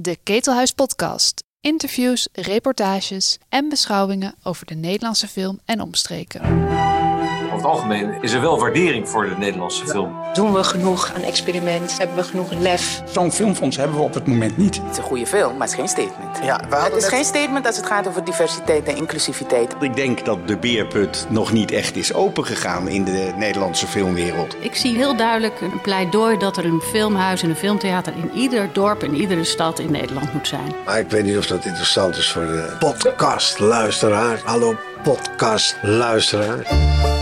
De Ketelhuis Podcast. Interviews, reportages en beschouwingen over de Nederlandse film en omstreken. Over het algemeen is er wel waardering voor de Nederlandse film. Doen we genoeg aan experiment? Hebben we genoeg lef? Zo'n filmfonds hebben we op het moment niet. Het is een goede film, maar het is geen statement. Ja, Het is net- geen statement als het gaat over diversiteit en inclusiviteit. Ik denk dat de beerput nog niet echt is opengegaan in de Nederlandse filmwereld. Ik zie heel duidelijk een pleidooi dat er een filmhuis en een filmtheater in ieder dorp en iedere stad in Nederland moet zijn. Maar ik weet niet of dat interessant is voor de podcastluisteraar. Hallo podcastluisteraar.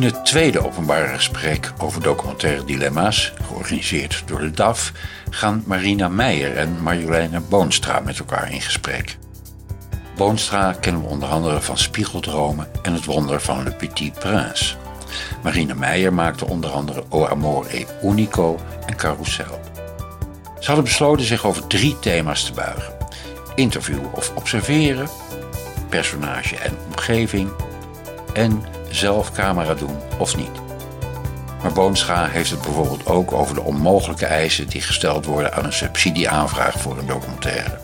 In het tweede openbare gesprek over documentaire dilemma's, georganiseerd door de DAF, gaan Marina Meijer en Marjoleine Boonstra met elkaar in gesprek. Boonstra kennen we onder andere van Spiegeldromen en het wonder van Le Petit Prince. Marina Meijer maakte onder andere O Amor e Unico en Carousel. Ze hadden besloten zich over drie thema's te buigen: interviewen of observeren, personage en omgeving en zelf camera doen of niet. Maar Boonscha heeft het bijvoorbeeld ook over de onmogelijke eisen die gesteld worden aan een subsidieaanvraag voor een documentaire.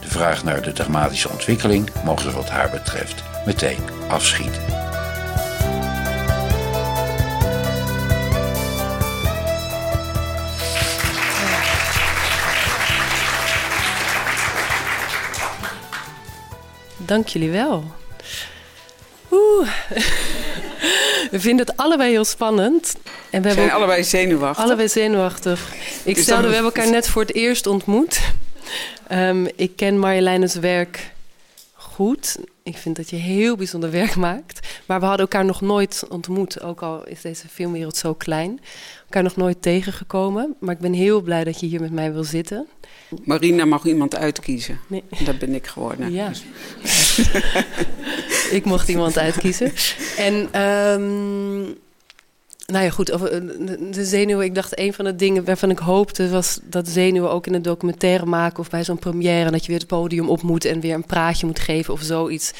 De vraag naar de dramatische ontwikkeling mogen ze wat haar betreft meteen afschieten. Dank jullie wel. Oeh. We vinden het allebei heel spannend. En we zijn ook allebei zenuwachtig. allebei zenuwachtig. Ik Is stelde, we hebben elkaar net voor het eerst ontmoet. Ehm, ik ken Marjoleine's werk goed. Ik vind dat je heel bijzonder werk maakt. Maar we hadden elkaar nog nooit ontmoet. Ook al is deze filmwereld zo klein. Elkaar nog nooit tegengekomen. Maar ik ben heel blij dat je hier met mij wil zitten. Marina mag iemand uitkiezen. Nee. Dat ben ik geworden. Ja. Dus ik mocht iemand uitkiezen. En ehm, nou ja, goed, eh, de- zenuwen. Ik dacht, een van de dingen waarvan ik hoopte was dat zenuwen ook in een documentaire maken of bij zo'n première, dat je weer het podium op moet en weer een praatje moet geven of zoiets.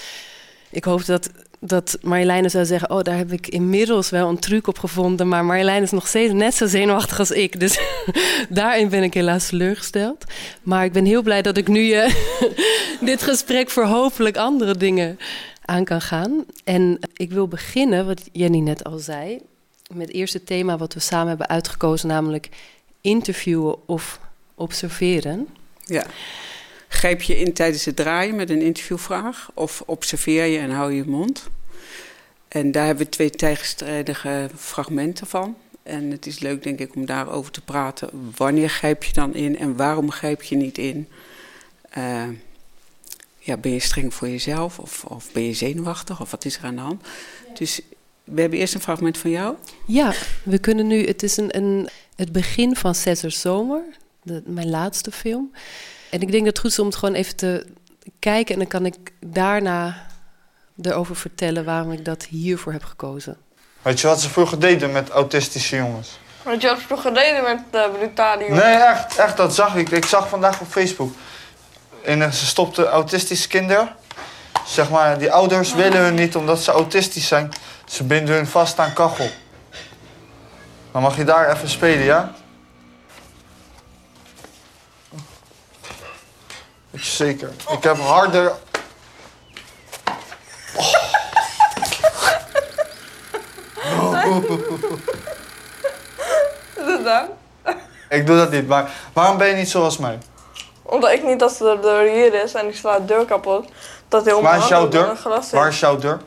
Ik hoopte dat, dat Marjoleine zou zeggen: Oh, daar heb ik inmiddels wel een truc op gevonden. Maar Marjoleine is nog steeds net zo zenuwachtig als ik. Dus daarin ben ik helaas teleurgesteld. Maar ik ben heel blij dat ik nu je dit gesprek voor hopelijk andere dingen aan kan gaan. En ik wil beginnen, wat Jenny net al zei, met het eerste thema wat we samen hebben uitgekozen, namelijk interviewen of observeren. ja. Grijp je in tijdens het draaien met een interviewvraag? Of observeer je en hou je mond? En daar hebben we twee tegenstrijdige fragmenten van. En het is leuk, denk ik, om daarover te praten. Wanneer grijp je dan in en waarom grijp je niet in? Eh, ja, ben je streng voor jezelf of, of ben je zenuwachtig of wat is er aan de hand? Dus we hebben eerst een fragment van jou. Ja, we kunnen nu. Het is een, een, het begin van Cesar Zomer, de, mijn laatste film. En ik denk dat het goed is om het gewoon even te kijken. En dan kan ik daarna erover vertellen waarom ik dat hiervoor heb gekozen. Weet je wat ze vroeger deden met autistische jongens? Wat je had vroeger gedaan met uh, brutale jongens. Nee, echt, echt, dat zag ik. Ik zag vandaag op Facebook. En eh, ze stopten autistische kinderen. Zeg maar, die ouders willen hun niet omdat ze autistisch zijn. Ze binden hun vast aan kachel. Dan mag je daar even spelen, ja? Je zeker? Ik heb harder... Is dat? Ik doe dat niet, maar waarom ben je niet zoals mij? Omdat ik niet als de deur hier is en ik sla de deur kapot. Dat heel Waar is jouw deur? Waar is jouw deur?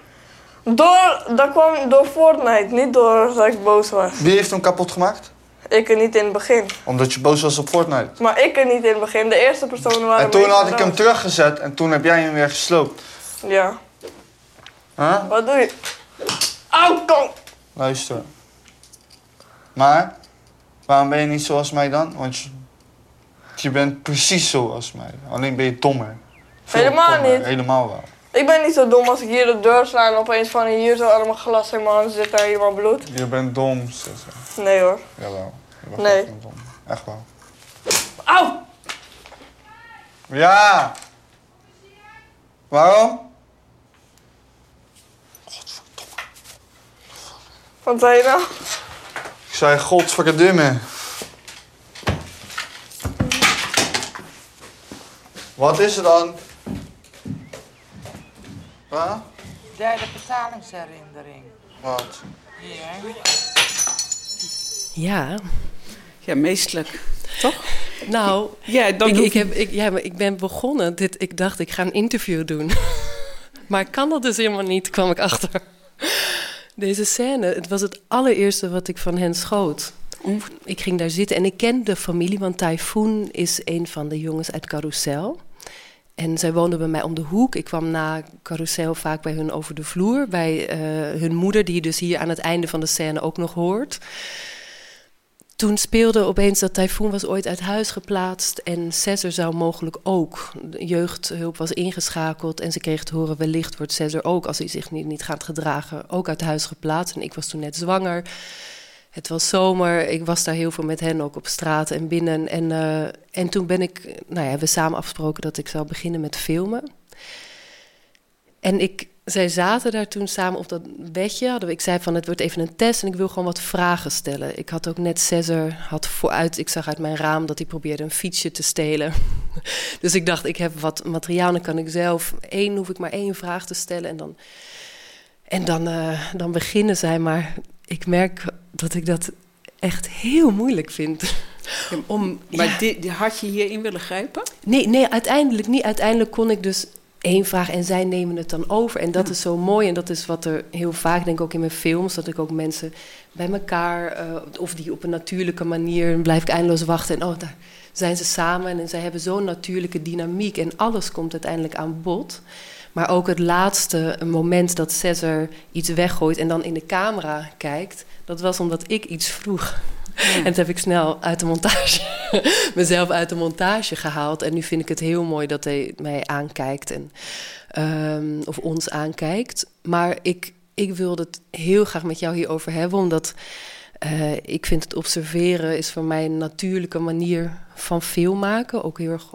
Door, dat kwam door Fortnite, niet door dat ik boos was. Wie heeft hem kapot gemaakt? Ik er niet in het begin. Omdat je boos was op Fortnite. Maar ik er niet in het begin. De eerste personen waren En toen had ik hem teruggezet en toen heb jij hem weer gesloopt. Ja. Huh? Wat doe je? Auw, kom! Luister. Maar, waarom ben je niet zoals mij dan? Want je, je bent precies zoals mij. Alleen ben je dommer. Veel Helemaal dommer. niet. Helemaal wel. Ik ben niet zo dom als ik hier de deur sla en opeens van hier zo allemaal glas in mijn zit en hier maar bloed. Je bent dom, zus. Nee hoor. Jawel. Je nee. Dom. Echt wel. Auw! Ja! Waarom? Godverdomme. Wat zei je nou? Ik zei godverdomme. Wat is er dan? Wat? Derde betalingsherinnering. Wat? Hier. Ja. Ja, meestelijk. Toch? Nou, ja, dan ik, ik, heb, ik, ja, maar ik ben begonnen. Dit, ik dacht, ik ga een interview doen. maar ik kan dat dus helemaal niet, kwam ik achter. Deze scène, het was het allereerste wat ik van hen schoot. Ik ging daar zitten en ik ken de familie, want Typhoon is een van de jongens uit Carousel. En zij woonden bij mij om de hoek. Ik kwam na Carousel vaak bij hun over de vloer. Bij eh, hun moeder, die je dus hier aan het einde van de scène ook nog hoort. Toen speelde opeens dat Typhoon was ooit uit huis geplaatst en Cesar zou mogelijk ook. De jeugdhulp was ingeschakeld en ze kreeg te horen wellicht wordt Cesar ook, als hij zich niet, niet gaat gedragen, ook uit huis geplaatst. En ik was toen net zwanger. Het was zomer, ik was daar heel veel met hen ook op straat en binnen. En, eh, en toen ben ik, nou ja, we samen afgesproken dat ik zou beginnen met filmen. En ik, zij zaten daar toen samen op dat bedje. Ik zei van, het wordt even een test en ik wil gewoon wat vragen stellen. Ik had ook net Cesar, had vooruit, ik zag uit mijn raam dat hij probeerde een fietsje te stelen. dus ik dacht, ik heb wat materiaal, dan kan ik zelf één, hoef ik maar één vraag te stellen. En dan, en dan, eh, dan beginnen zij, maar ik merk dat ik dat echt heel moeilijk vind. Om, Maar ja. die, die had je hierin willen grijpen? Nee, nee, uiteindelijk niet. Uiteindelijk kon ik dus één vraag en zij nemen het dan over. En dat is zo mooi en dat is wat er heel vaak, denk ik ook in mijn films, dat ik ook mensen bij elkaar, eh, of die op een natuurlijke manier, blijf ik eindeloos wachten en oh, daar zijn ze samen en zij hebben zo'n natuurlijke dynamiek en alles komt uiteindelijk aan bod. Maar ook het laatste moment dat Cesar iets weggooit en dan in de camera kijkt, dat was omdat ik iets vroeg. En dat heb ik snel uit de montage, mezelf uit de montage gehaald. En nu vind ik het heel mooi dat hij mij aankijkt en, ehm, of ons aankijkt. Maar ik, ik wilde het heel graag met jou hierover hebben, omdat eh, ik vind het observeren is voor mij een natuurlijke manier van film maken. Ook heel erg,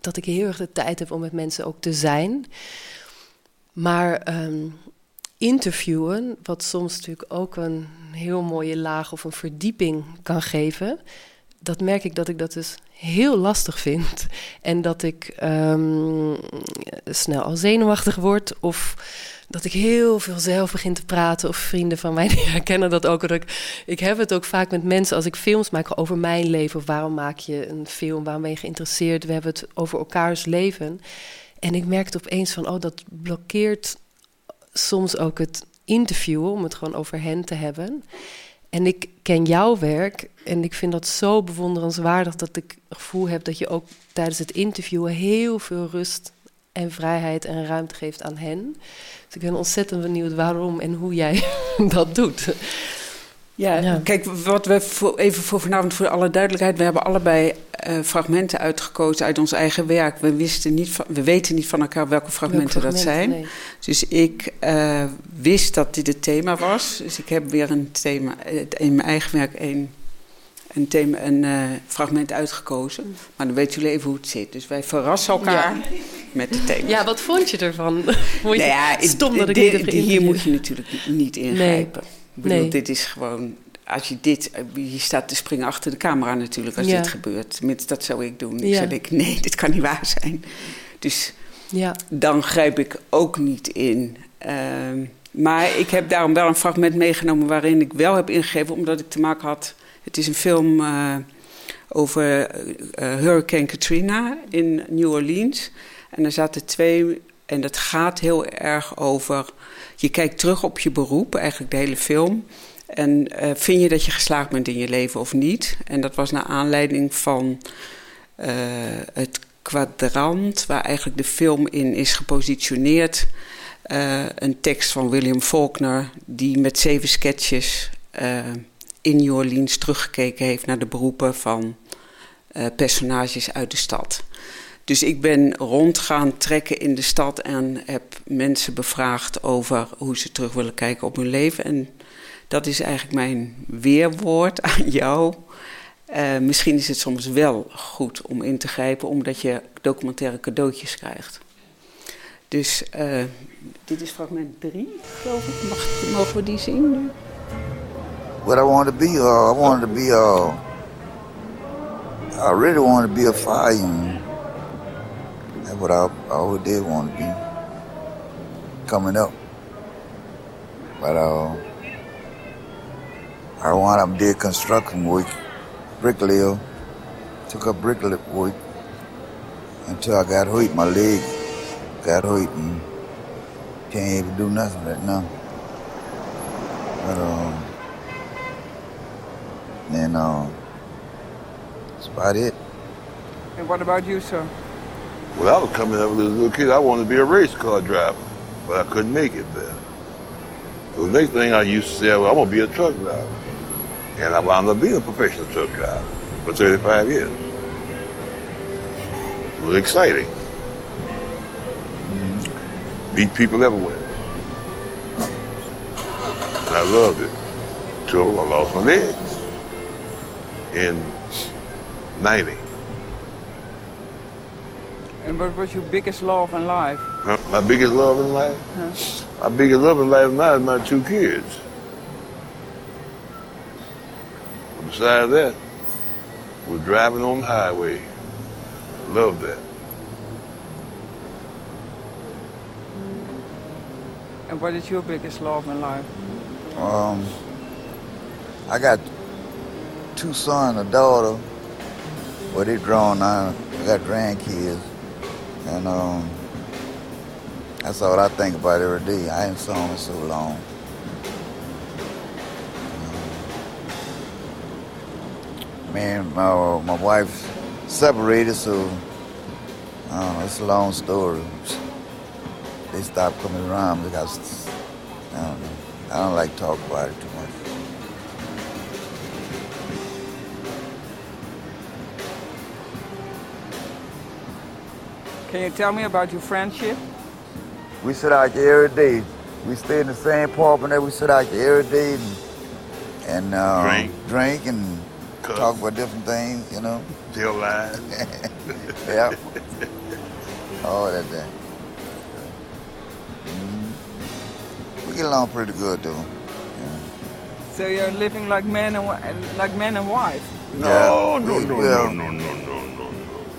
dat ik heel erg de tijd heb om met mensen ook te zijn. Maar ehm, interviewen, wat soms natuurlijk ook een heel mooie laag of een verdieping kan geven, dat merk ik dat ik dat dus heel lastig vind. En dat ik ehm, snel al zenuwachtig word of dat ik heel veel zelf begin te praten of vrienden van mij die herkennen dat ook. Dat ik, heb het ook vaak met mensen als ik films maak over mijn leven of waarom maak je een film, waarom ben je geïnteresseerd. We hebben het over elkaars leven. En ik merkte opeens van, oh, dat blokkeert soms ook het interviewen, om het gewoon over hen te hebben. En ik ken jouw werk en ik vind dat zo bewonderenswaardig dat ik het gevoel heb dat je ook tijdens het interviewen heel veel rust en vrijheid en ruimte geeft aan hen. Dus ik ben ontzettend benieuwd waarom en hoe jij dat doet. Ja, kijk, wat we voor, even voor vanavond voor alle duidelijkheid, we hebben allebei eh, fragmenten uitgekozen uit ons eigen werk. We, wisten niet van, we weten niet van elkaar welke fragmenten, dat zijn. nee. Dus ik eh, wist dat dit het thema was. Dus ik heb weer een thema, eh, in mijn eigen werk een, een, thema, een eh, fragment uitgekozen. Maar dan weten jullie even hoe het zit. Dus wij verrassen elkaar Ja. met de thema's. Ja, wat vond je ervan? Vond je Nou ja, stom dat ik dit- Hier moet je natuurlijk niet ingrijpen. Ik bedoel, Nee. dit is gewoon... Als je dit... Je staat te springen achter de camera natuurlijk als Ja. dit gebeurt. Tenminste, dat zou ik doen. Ik Ja. zou denken, nee, dit kan niet waar zijn. Dus Ja. dan grijp ik ook niet in. Ehm, maar ik heb daarom wel een fragment meegenomen waarin ik wel heb ingegeven, omdat ik te maken had. Het is een film eh, over eh, Hurricane Katrina in New Orleans. En er zaten twee, en dat gaat heel erg over. Je kijkt terug op je beroep, eigenlijk de hele film. En eh, vind je dat je geslaagd bent in je leven of niet? En dat was naar aanleiding van eh, het kwadrant, waar eigenlijk de film in is gepositioneerd. Eh, een tekst van William Faulkner, die met zeven sketches eh, in New Orleans teruggekeken heeft naar de beroepen van eh, personages uit de stad. Dus ik ben rond gaan trekken in de stad en heb mensen bevraagd over hoe ze terug willen kijken op hun leven. En dat is eigenlijk mijn weerwoord aan jou. Eh, misschien is het soms wel goed om in te grijpen, omdat je documentaire cadeautjes krijgt. Dus eh, dit is fragment 3, geloof ik. Mag, mogen we die zien nu? What I wanted to be. Uh, I wanted to be. Uh, I really wanted to be a fireman. That's what I, I always did want to be. Coming up, but uh, I wound up did construction work, bricklayer. Took up bricklayer work until I got hurt. My leg got hurt and can't even do nothing right now. But um, then uh, that's about it. And what about you, sir? Well, I was coming up as a little kid. I wanted to be a race car driver, but I couldn't make it there. So the next thing I used to say, well, I'm gonna be a truck driver, and I wound up being a professional truck driver for 35 years. It was exciting. Meet people everywhere. And I loved it. Till I lost my legs in 90. And what was your biggest love in life? My, my biggest love in life? Huh? My biggest love in life now is my two kids. Besides that, was driving on the highway. Love that. And what is your biggest love in life? Um, I got two sons, a daughter. Well, they grown now. I got grandkids, and um, that's all I think about every day. I ain't them in so long. Um, Man, my my wife separated, so know. It's a long story. They stopped coming around because I don't. I don't like talk about it Can you tell me about your friendship? We sit out here every day. We stay in the same apartment that we sit out here every day and, and uh, Drink. drink and talk about different things, you know. Tell lies. yep. All that there. Mhm. We get along pretty good though. So you're living like man and wi- like man and wife. No, Yeah, no, we- no, we, no, uh, no, no, no, no.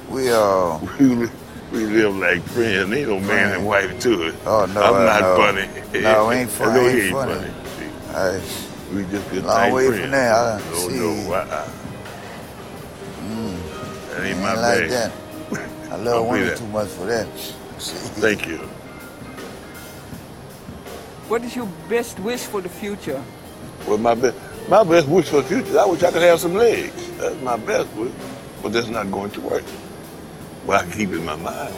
We uh We, live like friends. Ain't no man and wife to it. Oh no, I'm not no. funny. No, we ain't funny. know ain't funny. funny. I, We just good Long tight way friends. from there. I no, see. no, uh-uh. Mm. That ain't my ain't like bag. that. I Don't love women too much for that. Thank you. What is your best wish for the future? Well, my best, my best wish for the future, I wish I could have some legs. That's my best wish. But that's not going to work. But I can keep it in my mind.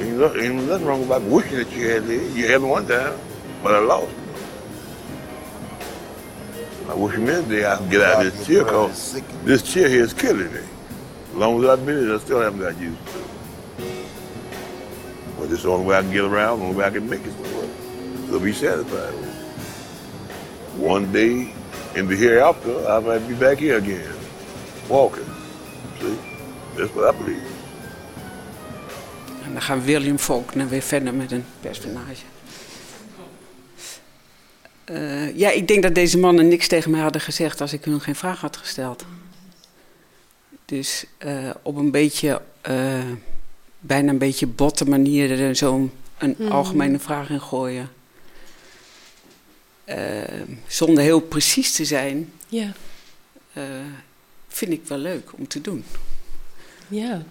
Ain't, no- ain't nothing wrong about wishing that you had legs. You had them one time, but I lost them. I wish me day I can get out of this chair because this chair here is killing me. As long as I've been here, I still haven't got used to it. But this is the only way I can get around, the only way I can make it work. So be satisfied with it. One day in the hereafter, I might be back here again, walking. See? That's what I believe. En dan gaan William Faulkner weer verder met een personage. Eh, ja, ik denk dat deze mannen niks tegen mij hadden gezegd als ik hun geen vraag had gesteld. Dus eh, op een beetje, eh, bijna een beetje botte manier er zo'n een Mhm. algemene vraag in gooien. Zonder heel precies te zijn, Ja. eh, vind ik wel leuk om te doen. Ja.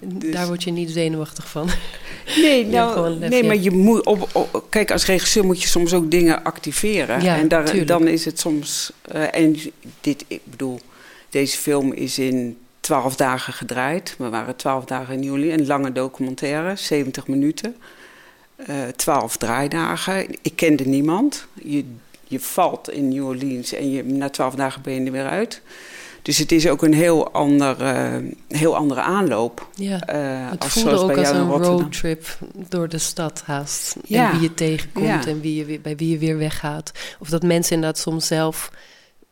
En Daar word je niet zenuwachtig van. Nee, nou, lef, nee ja. maar je moet op, op- kijk, als regisseur moet je soms ook dingen activeren. Ja, en daar, dan is het soms. eh, en dit, ik bedoel, deze film is in twaalf dagen gedraaid. We waren twaalf dagen in juli. Een lange documentaire, 70 minuten. Eh, Twaalf draaidagen. Ik kende niemand. Je, je valt in New Orleans en je, na twaalf dagen ben je er weer uit. Dus het is ook een heel, ander, eh, heel andere aanloop. Ja, eh, het als voelde ook als een roadtrip door de stad haast. Ja. En wie je tegenkomt Ja. en wie je, weer- bij wie je weer weggaat. Of dat mensen inderdaad soms zelf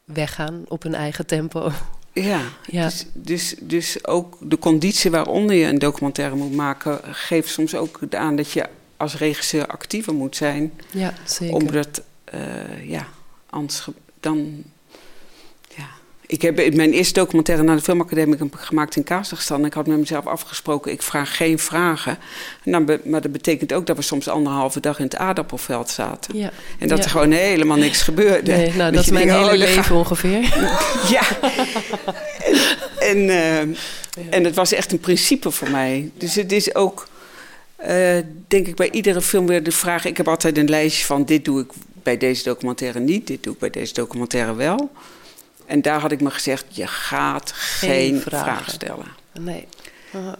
weggaan op hun eigen tempo. Ja, Ja. Dus, dus, dus ook de conditie waaronder je een documentaire moet maken, geeft soms ook aan dat je als regisseur actiever moet zijn. Ja, zeker. Omdat, eh, ja, anders dan... Ik heb mijn eerste documentaire naar de Filmacademie gemaakt in Kazachstan. Ik had met mezelf afgesproken, ik vraag geen vragen. Nou, maar dat betekent ook dat we soms anderhalve dag in het aardappelveld zaten. Ja. En dat Ja. er gewoon helemaal niks gebeurde. Nee, nou, Dat dat is mijn denkt, hele oh, leven ga- ongeveer. ja. En, eh, en het was echt een principe voor mij. Dus het is ook, eh, denk ik, bij iedere film weer de vraag... Ik heb altijd een lijstje van dit doe ik bij deze documentaire niet... dit doe ik bij deze documentaire wel. En daar had ik me gezegd, je gaat geen, vragen. vraag stellen. Nee. Uh,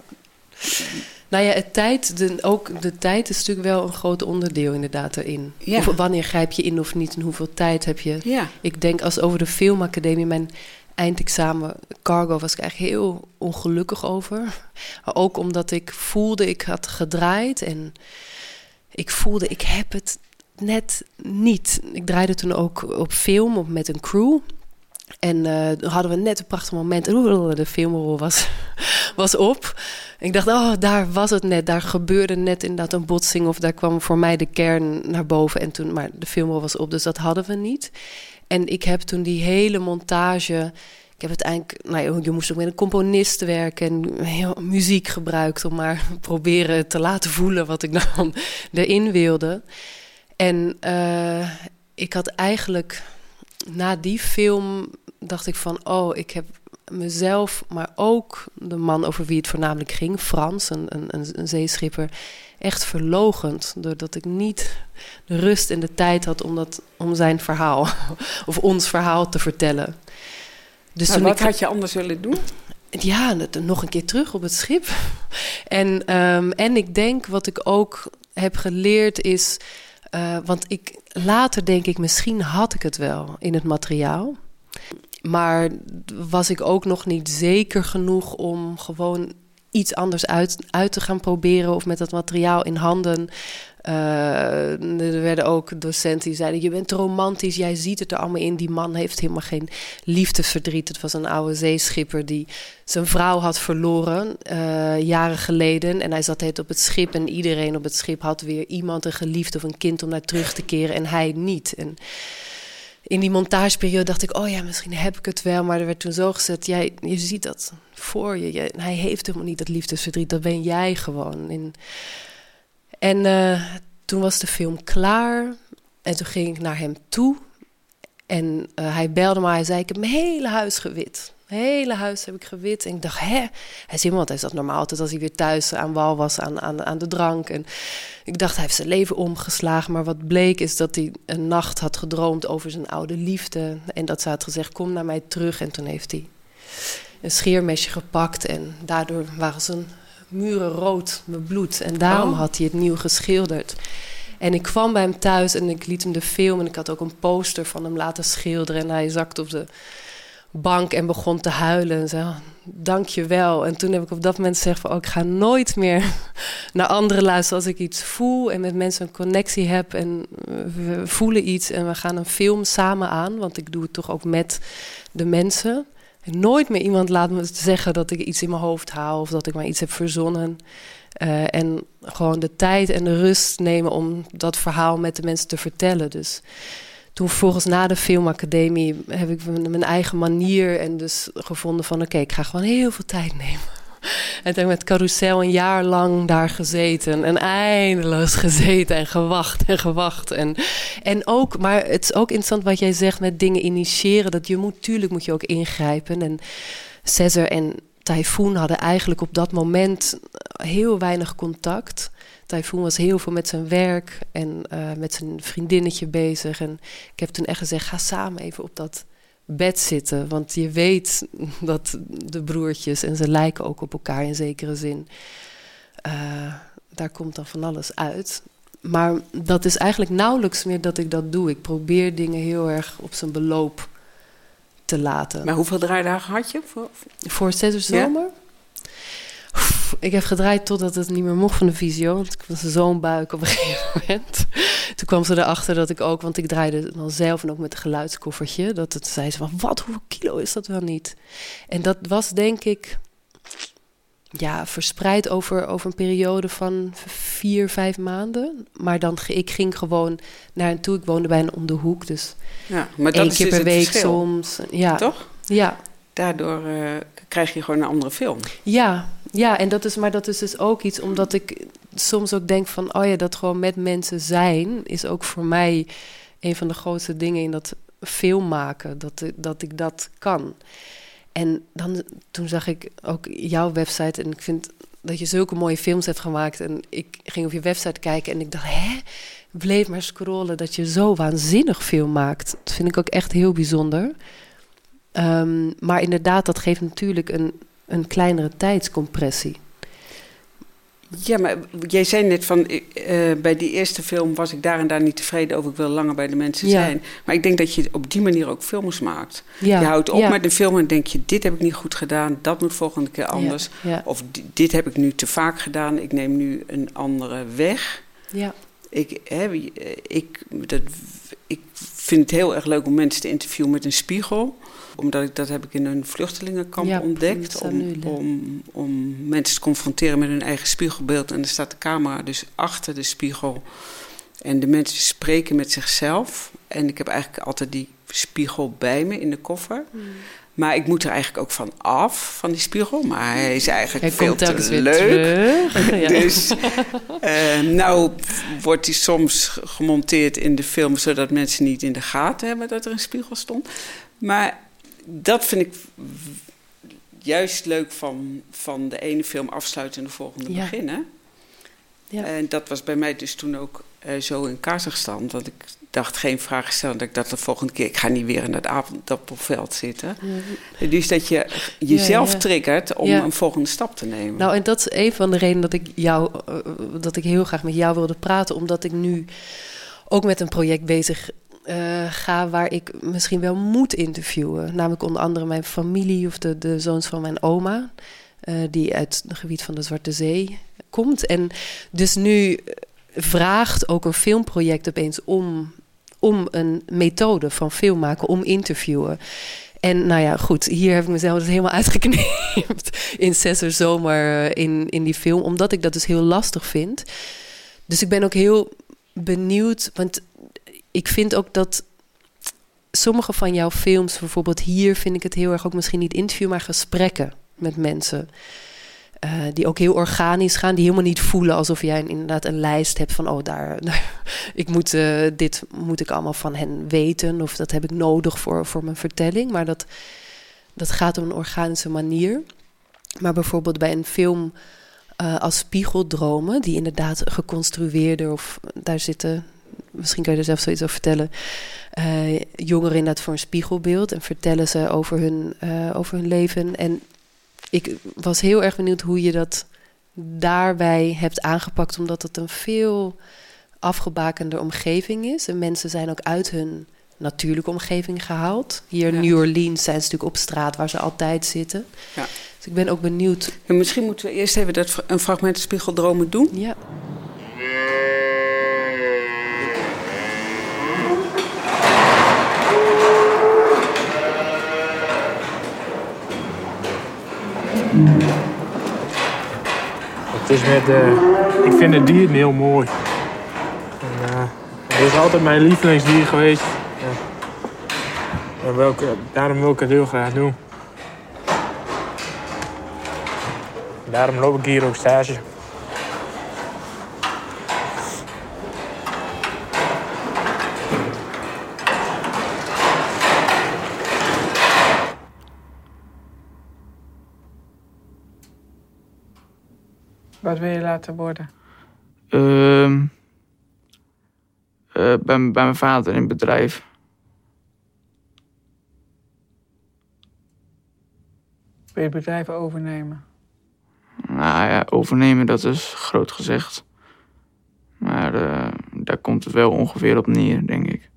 nou ja, het tijd, de, ook de tijd is natuurlijk wel een groot onderdeel inderdaad erin. Ja. Of wanneer grijp je in of niet en hoeveel tijd heb je. Ja. Ik denk als over de filmacademie, mijn eindexamen Cargo was ik eigenlijk heel ongelukkig over. Ook omdat ik voelde, ik had gedraaid en ik voelde, ik heb het net niet. Ik draaide toen ook op film op, met een crew. En eh, toen hadden we net een prachtig moment. Oeh, De filmrol was, was op. Ik dacht, oh, daar was het net. Daar gebeurde net inderdaad een botsing. Of daar kwam voor mij de kern naar boven. En toen, maar de filmrol was op, dus dat hadden we niet. En ik heb toen die hele montage... Ik heb uiteindelijk, nou je moest ook met een componist werken en heel muziek gebruikt om maar proberen te laten voelen wat ik dan erin wilde. En uh, ik had eigenlijk na die film dacht ik van, oh, ik heb mezelf, maar ook de man over wie het voornamelijk ging, Frans, een, een, een zeeschipper, echt verlogend. Doordat ik niet de rust en de tijd had om, dat, om zijn verhaal, of ons verhaal te vertellen. Dus maar wat ik, had je anders willen doen? Ja, nog een keer terug op het schip. En, um, en ik denk wat ik ook heb geleerd is. Uh, want ik, later denk ik, misschien had ik het wel in het materiaal. Maar was ik ook nog niet zeker genoeg om gewoon iets anders uit, uit te gaan proberen of met dat materiaal in handen. Uh, er werden ook docenten die zeiden: Je bent romantisch, jij ziet het er allemaal in. Die man heeft helemaal geen liefdesverdriet. Het was een oude zeeschipper die zijn vrouw had verloren uh, jaren geleden. En hij zat het op het schip en iedereen op het schip had weer iemand, een geliefde of een kind om naar terug te keren en hij niet. En in die montageperiode dacht ik, oh ja, misschien heb ik het wel. Maar er werd toen zo gezet, jij, je ziet dat voor je. hij heeft helemaal niet dat liefdesverdriet, dat ben jij gewoon. En, en uh, toen was de film klaar. En toen ging ik naar hem toe. En uh, hij belde me, hij zei, ik heb mijn hele huis gewit. Hele huis heb ik gewit. En ik dacht, hè? Hij zei, want hij zat normaal altijd als hij weer thuis aan wal was, aan, aan, aan de drank. En ik dacht, hij heeft zijn leven omgeslagen. Maar wat bleek is dat hij een nacht had gedroomd over zijn oude liefde. En dat ze had gezegd, kom naar mij terug. En toen heeft hij een scheermesje gepakt. En daardoor waren zijn muren rood met bloed. En daarom oh. had hij het nieuw geschilderd. En ik kwam bij hem thuis en ik liet hem de film. En ik had ook een poster van hem laten schilderen. En hij zakte op de bank en begon te huilen. En zei, oh, dank je wel. En toen heb ik op dat moment gezegd van... Oh, ik ga nooit meer naar anderen luisteren als ik iets voel... en met mensen een connectie heb en we voelen iets... en we gaan een film samen aan, want ik doe het toch ook met de mensen... Nooit meer iemand laat me zeggen dat ik iets in mijn hoofd haal... of dat ik maar iets heb verzonnen... Uh, en gewoon de tijd en de rust nemen om dat verhaal met de mensen te vertellen. Dus toen volgens na de filmacademie heb ik mijn eigen manier en dus gevonden van oké, ik ga gewoon heel veel tijd nemen. En toen met Carousel een jaar lang daar gezeten en eindeloos gezeten en gewacht en gewacht. En, en ook, maar het is ook interessant wat jij zegt met dingen initiëren. Dat je moet, tuurlijk moet je ook ingrijpen. En Cesar en Typhoon hadden eigenlijk op dat moment heel weinig contact. Typhoon was heel veel met zijn werk en uh, met zijn vriendinnetje bezig. En ik heb toen echt gezegd, ga samen even op dat bed zitten. Want je weet dat de broertjes, en ze lijken ook op elkaar in zekere zin... Uh, daar komt dan van alles uit. Maar dat is eigenlijk nauwelijks meer dat ik dat doe. Ik probeer dingen heel erg op zijn beloop te laten. Maar hoeveel draaidagen had je? Voor, voor zes zomer? Ja? Ik heb gedraaid totdat het niet meer mocht van de visio. Want ik was zo'n buik op een gegeven moment. Toen kwam ze erachter dat ik ook... Want ik draaide dan zelf en ook met een geluidskoffertje. Dat het zei ze van, wat, hoeveel kilo is dat wel niet? En dat was denk ik... ja, verspreid over, over een periode van vier, vijf maanden. Maar dan, ik ging gewoon naar hen toe. Ik woonde bij een om de hoek, dus Ja, maar dat één keer dus per week verschil. soms. Ja. Toch? Ja. Daardoor eh, krijg je gewoon een andere film. Ja, ja, en dat is, maar dat is dus ook iets omdat ik soms ook denk van, oh ja, dat gewoon met mensen zijn is ook voor mij een van de grootste dingen in dat film maken, dat, dat ik dat kan. En dan, toen zag ik ook jouw website en ik vind dat je zulke mooie films hebt gemaakt. En ik ging op je website kijken en ik dacht, hè? Bleef maar scrollen dat je zo waanzinnig film maakt. Dat vind ik ook echt heel bijzonder. Ehm, maar inderdaad, dat geeft natuurlijk een, een kleinere tijdscompressie. Ja, maar jij zei net van, eh, bij die eerste film was ik daar en daar niet tevreden over. Ik wil langer bij de mensen Ja. zijn. Maar ik denk dat je op die manier ook films maakt. Ja, Je houdt op ja. met een film en denk je, dit heb ik niet goed gedaan. Dat moet volgende keer anders. Of di- dit heb ik nu te vaak gedaan. Ik neem nu een andere weg. Ja. Ik, hè, eh, ik, dat, ik vind het heel erg leuk om mensen te interviewen met een spiegel. Omdat ik, dat heb ik in een vluchtelingenkamp Ja, ontdekt. Om, om, om mensen te confronteren met hun eigen spiegelbeeld. En er staat de camera dus achter de spiegel. En de mensen spreken met zichzelf. En ik heb eigenlijk altijd die spiegel bij me in de koffer. Hmm. Maar ik moet er eigenlijk ook van af, van die spiegel. Maar hij is eigenlijk Hij veel te leuk. Ja. dus eh, nou wordt hij soms gemonteerd in de film... zodat mensen niet in de gaten hebben dat er een spiegel stond. Maar dat vind ik juist leuk van, van de ene film afsluiten en de volgende Ja. beginnen. Ja. En dat was bij mij dus toen ook eh, zo in Kazachstan. Dat ik dacht, geen vragen stellen. Dat ik dacht de volgende keer, ik ga niet weer in dat aardappelveld zitten. Dus dat je jezelf ja. triggert om Ja. een volgende stap te nemen. Nou, en dat is een van de redenen dat ik jou, eh, dat ik heel graag met jou wilde praten, omdat ik nu ook met een project bezig eh, ga waar ik misschien wel moet interviewen. Namelijk onder andere mijn familie of de, de zoons van mijn oma, eh, die uit het gebied van de Zwarte Zee komt. En dus nu vraagt ook een filmproject opeens om, om een methode van film maken, om interviewen. En nou ja, goed, hier heb ik mezelf dus helemaal uitgeknipt in zes uur zomer eh, in, in die film, omdat ik dat dus heel lastig vind. Dus ik ben ook heel benieuwd, want ik vind ook dat sommige van jouw films, bijvoorbeeld hier, vind ik het heel erg ook misschien niet interview, maar gesprekken met mensen. eh, die ook heel organisch gaan, die helemaal niet voelen alsof jij inderdaad een lijst hebt van, oh, daar, ik moet, eh, dit moet ik allemaal van hen weten, of dat heb ik nodig voor, voor mijn vertelling. Maar dat, dat gaat op een organische manier. Maar bijvoorbeeld bij een film eh, als Spiegeldromen, die inderdaad geconstrueerde, of daar zitten, misschien kan je er zelf zoiets over vertellen, eh, jongeren inderdaad voor een spiegelbeeld en vertellen ze over hun, eh, over hun leven. En ik was heel erg benieuwd hoe je dat daarbij hebt aangepakt, omdat het een veel afgebakende omgeving is. En mensen zijn ook uit hun natuurlijke omgeving gehaald. Hier in New Orleans zijn ze natuurlijk op straat waar ze altijd zitten. Ja. Dus ik ben ook benieuwd. En misschien moeten we eerst even dat, een fragment Spiegeldromen doen. Ja. Het is eh, ik vind het dier heel mooi. En, eh, het is altijd mijn lievelingsdier geweest. Daarom wil ik het heel graag doen. Daarom loop ik hier ook stage. Wat wil je laten worden? Eh, bij, bij mijn vader in het bedrijf. Wil je het bedrijf overnemen? Nou ja, overnemen, dat is groot gezegd. Maar eh, daar komt het wel ongeveer op neer, denk ik.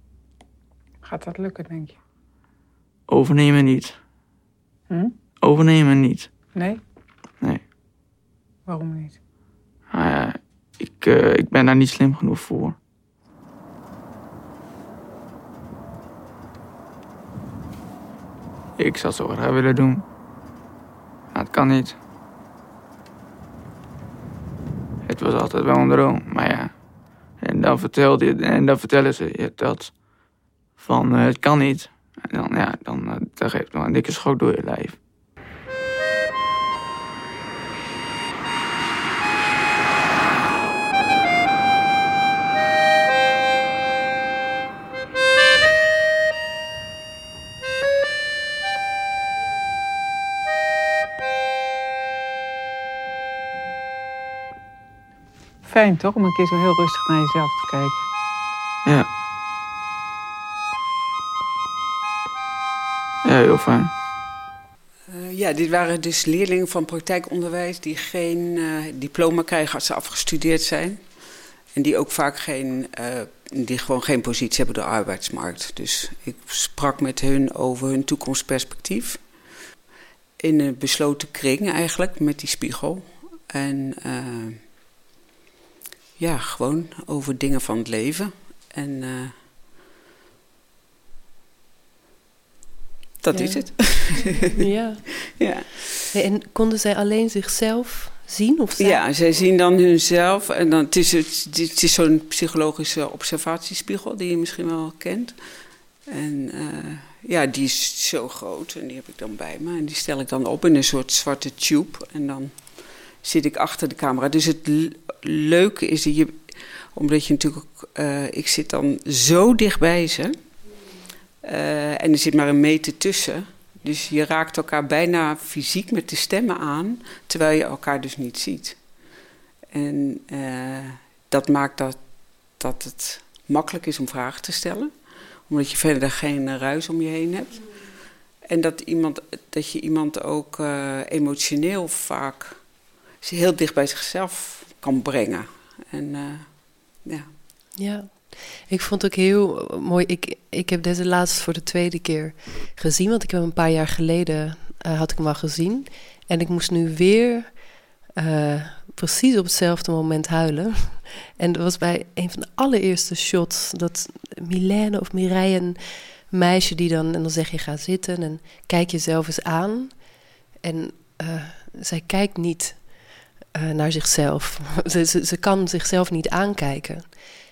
Gaat dat lukken, denk je? Overnemen niet. Hm? Overnemen niet. Nee. Waarom niet? Ja, ik, eh, ik ben daar niet slim genoeg voor. Ik zou het zo graag willen doen. Maar het kan niet. was altijd wel een droom. Maar ja, en dan, vertelde je, en dan vertellen ze je dat van eh, het kan niet. En dan, ja, dan, uh, dan geeft het wel een dikke schok door je lijf. Fijn toch, om een keer zo heel rustig naar jezelf te kijken. Ja. Ja, heel fijn. Uh, ja, dit waren dus leerlingen van praktijkonderwijs die geen uh, diploma krijgen als ze afgestudeerd zijn. En die ook vaak geen, uh, die gewoon geen positie hebben op de arbeidsmarkt. Dus ik sprak met hun over hun toekomstperspectief. In een besloten kring eigenlijk, met die spiegel. En ja, gewoon over dingen van het leven. En uh, dat ja. is het. ja. ja. En konden zij alleen zichzelf zien? Of Ja, zij zien dan hunzelf. En dan, het is, het, het is zo'n psychologische observatiespiegel die je misschien wel kent. En uh, ja, die is zo groot en die heb ik dan bij me. En die stel ik dan op in een soort zwarte tube. En dan zit ik achter de camera. Dus het leuke is dat je, omdat je natuurlijk, uh, ik zit dan zo dichtbij ze. Uh, en er zit maar een meter tussen. Dus je raakt elkaar bijna fysiek met de stemmen aan, terwijl je elkaar dus niet ziet. En uh, dat maakt dat, dat het makkelijk is om vragen te stellen, omdat je verder geen ruis om je heen hebt. En dat, iemand, dat je iemand ook emotioneel vaak heel dicht bij zichzelf kan brengen. En uh, ja. Ja, ik vond het ook heel mooi. Ik, ik heb deze laatst voor de tweede keer gezien, want ik heb hem een paar jaar geleden uh, had ik hem al gezien. En ik moest nu weer uh, precies op hetzelfde moment huilen. En dat was bij een van de allereerste shots dat Milène of Mireille, een meisje die dan, en dan zeg je ga zitten en kijk jezelf eens aan. En zij kijkt niet uh, naar zichzelf. Ze, ze, kan zichzelf niet aankijken.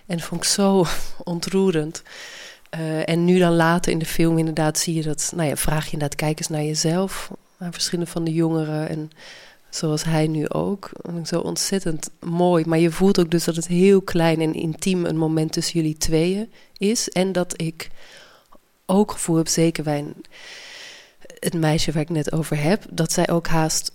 En vond ik zo ontroerend. Uh, en nu dan later in de film inderdaad zie je dat... Nou ja, vraag je inderdaad, kijk eens naar jezelf. Naar verschillende van de jongeren. En zoals hij nu ook. Zo ontzettend mooi. Maar je voelt ook dus dat het heel klein en intiem... een moment tussen jullie tweeën is. En dat ik ook gevoel heb, zeker bij het meisje waar ik net over heb... dat zij ook haast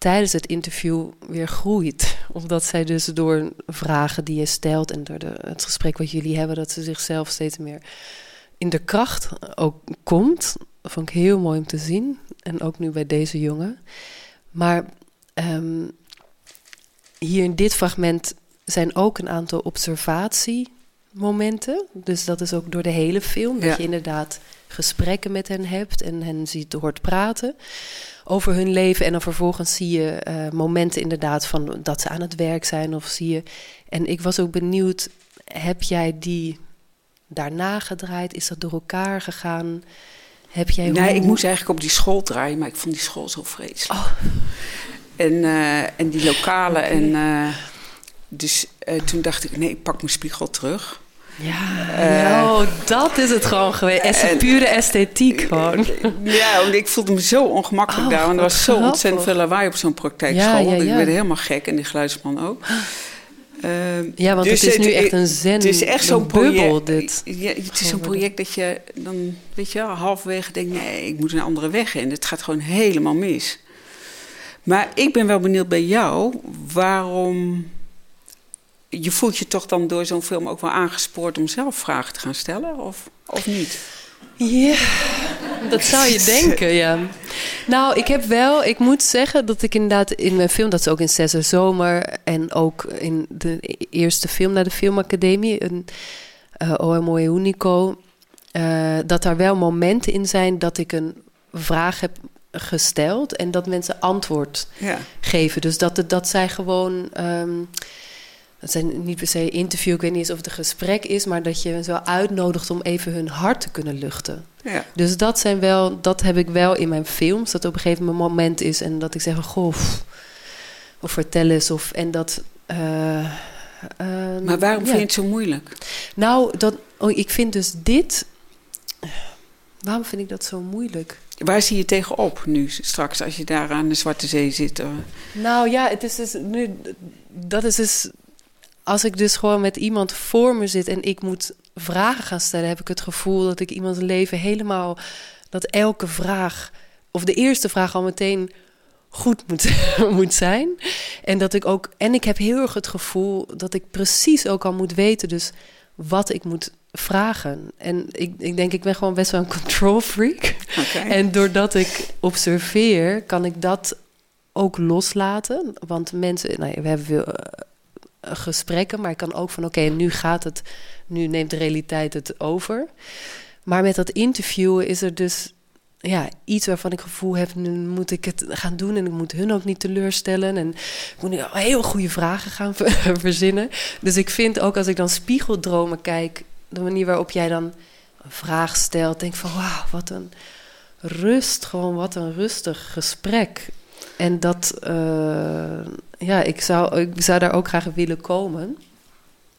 tijdens het interview weer groeit. Omdat zij dus door vragen die je stelt en door de, het gesprek wat jullie hebben, dat ze zichzelf steeds meer in de kracht ook komt. Dat vond ik heel mooi om te zien. En ook nu bij deze jongen. Maar um, hier in dit fragment zijn ook een aantal observatiemomenten. Dus dat is ook door de hele film. Dat Ja. je inderdaad gesprekken met hen hebt en hen ziet hoort praten over hun leven. En dan vervolgens zie je eh, momenten inderdaad van dat ze aan het werk zijn of zie je. En ik was ook benieuwd, heb jij die daarna gedraaid? Is dat door elkaar gegaan? Heb jij Nee, hoe- ik moest eigenlijk op die school draaien, maar ik vond die school zo vreselijk. En, eh, en die lokalen. En, eh, dus toen dacht ik, nee, ik pak mijn spiegel terug. Ja, Eh, oh, dat is het gewoon geweest. Es- en- pure esthetiek gewoon. Ja, want ik voelde me zo ongemakkelijk Oh, daar. Want er was zo grappig. ontzettend veel lawaai op zo'n praktijkschool. Ja, ik werd helemaal gek en die geluidsman ook. Ehm, Ja, want het is nu echt een zen- Het is echt zo'n bubbel, dit. Ja, het is zo'n project dat je dan, weet je halverwege denkt... nee, ik moet een andere weg in. Het gaat gewoon helemaal mis. Maar ik ben wel benieuwd bij jou waarom... Je voelt je toch dan door zo'n film ook wel aangespoord om zelf vragen te gaan stellen, of, of niet? Ja, dat zou je denken, ja. Nou, ik heb wel, ik moet zeggen dat ik inderdaad in mijn film, dat is ook in Cesar Zomer en ook in de eerste film naar de Filmacademie, een uh, OMO Unico, eh, dat daar wel momenten in zijn dat ik een vraag heb gesteld en dat mensen antwoord Ja. geven. Dus dat, het- dat zij gewoon. ehm, dat zijn niet per se interview, ik weet niet eens of het een gesprek is, maar dat je zo uitnodigt om even hun hart te kunnen luchten. Ja. Dus dat zijn wel, dat heb ik wel in mijn films, dat op een gegeven moment is en dat ik zeg, goh, of vertel eens. Of, en dat, eh, eh, Maar waarom ja. vind je het zo moeilijk? Nou, dat, oh, ik vind dus dit... Waarom vind ik dat zo moeilijk? Waar zie je tegenop nu straks als je daar aan de Zwarte Zee zit? eh? Nou ja, het is dus nu. Dat is dus. Als ik dus gewoon met iemand voor me zit en ik moet vragen gaan stellen, heb ik het gevoel dat ik iemands leven helemaal. Dat elke vraag, of de eerste vraag al meteen goed moet, moet zijn. En dat ik ook. En ik heb heel erg het gevoel dat ik precies ook al moet weten, dus wat ik moet vragen. En ik, ik denk, ik ben gewoon best wel een control freak. En doordat ik observeer, kan ik dat ook loslaten. Want mensen, nou we hebben veel eh, gesprekken, maar ik kan ook van oké, nu gaat het, nu neemt de realiteit het over. Maar met dat interviewen is er dus ja, iets waarvan ik gevoel heb, nu moet ik het gaan doen en ik moet hun ook niet teleurstellen. En ik moet heel goede vragen gaan ver- verzinnen. Dus ik vind ook als ik dan spiegeldromen kijk, de manier waarop jij dan een vraag stelt, denk van wauw, wat een rust, gewoon wat een rustig gesprek. En dat, eh, ja, ik zou, ik zou daar ook graag willen komen.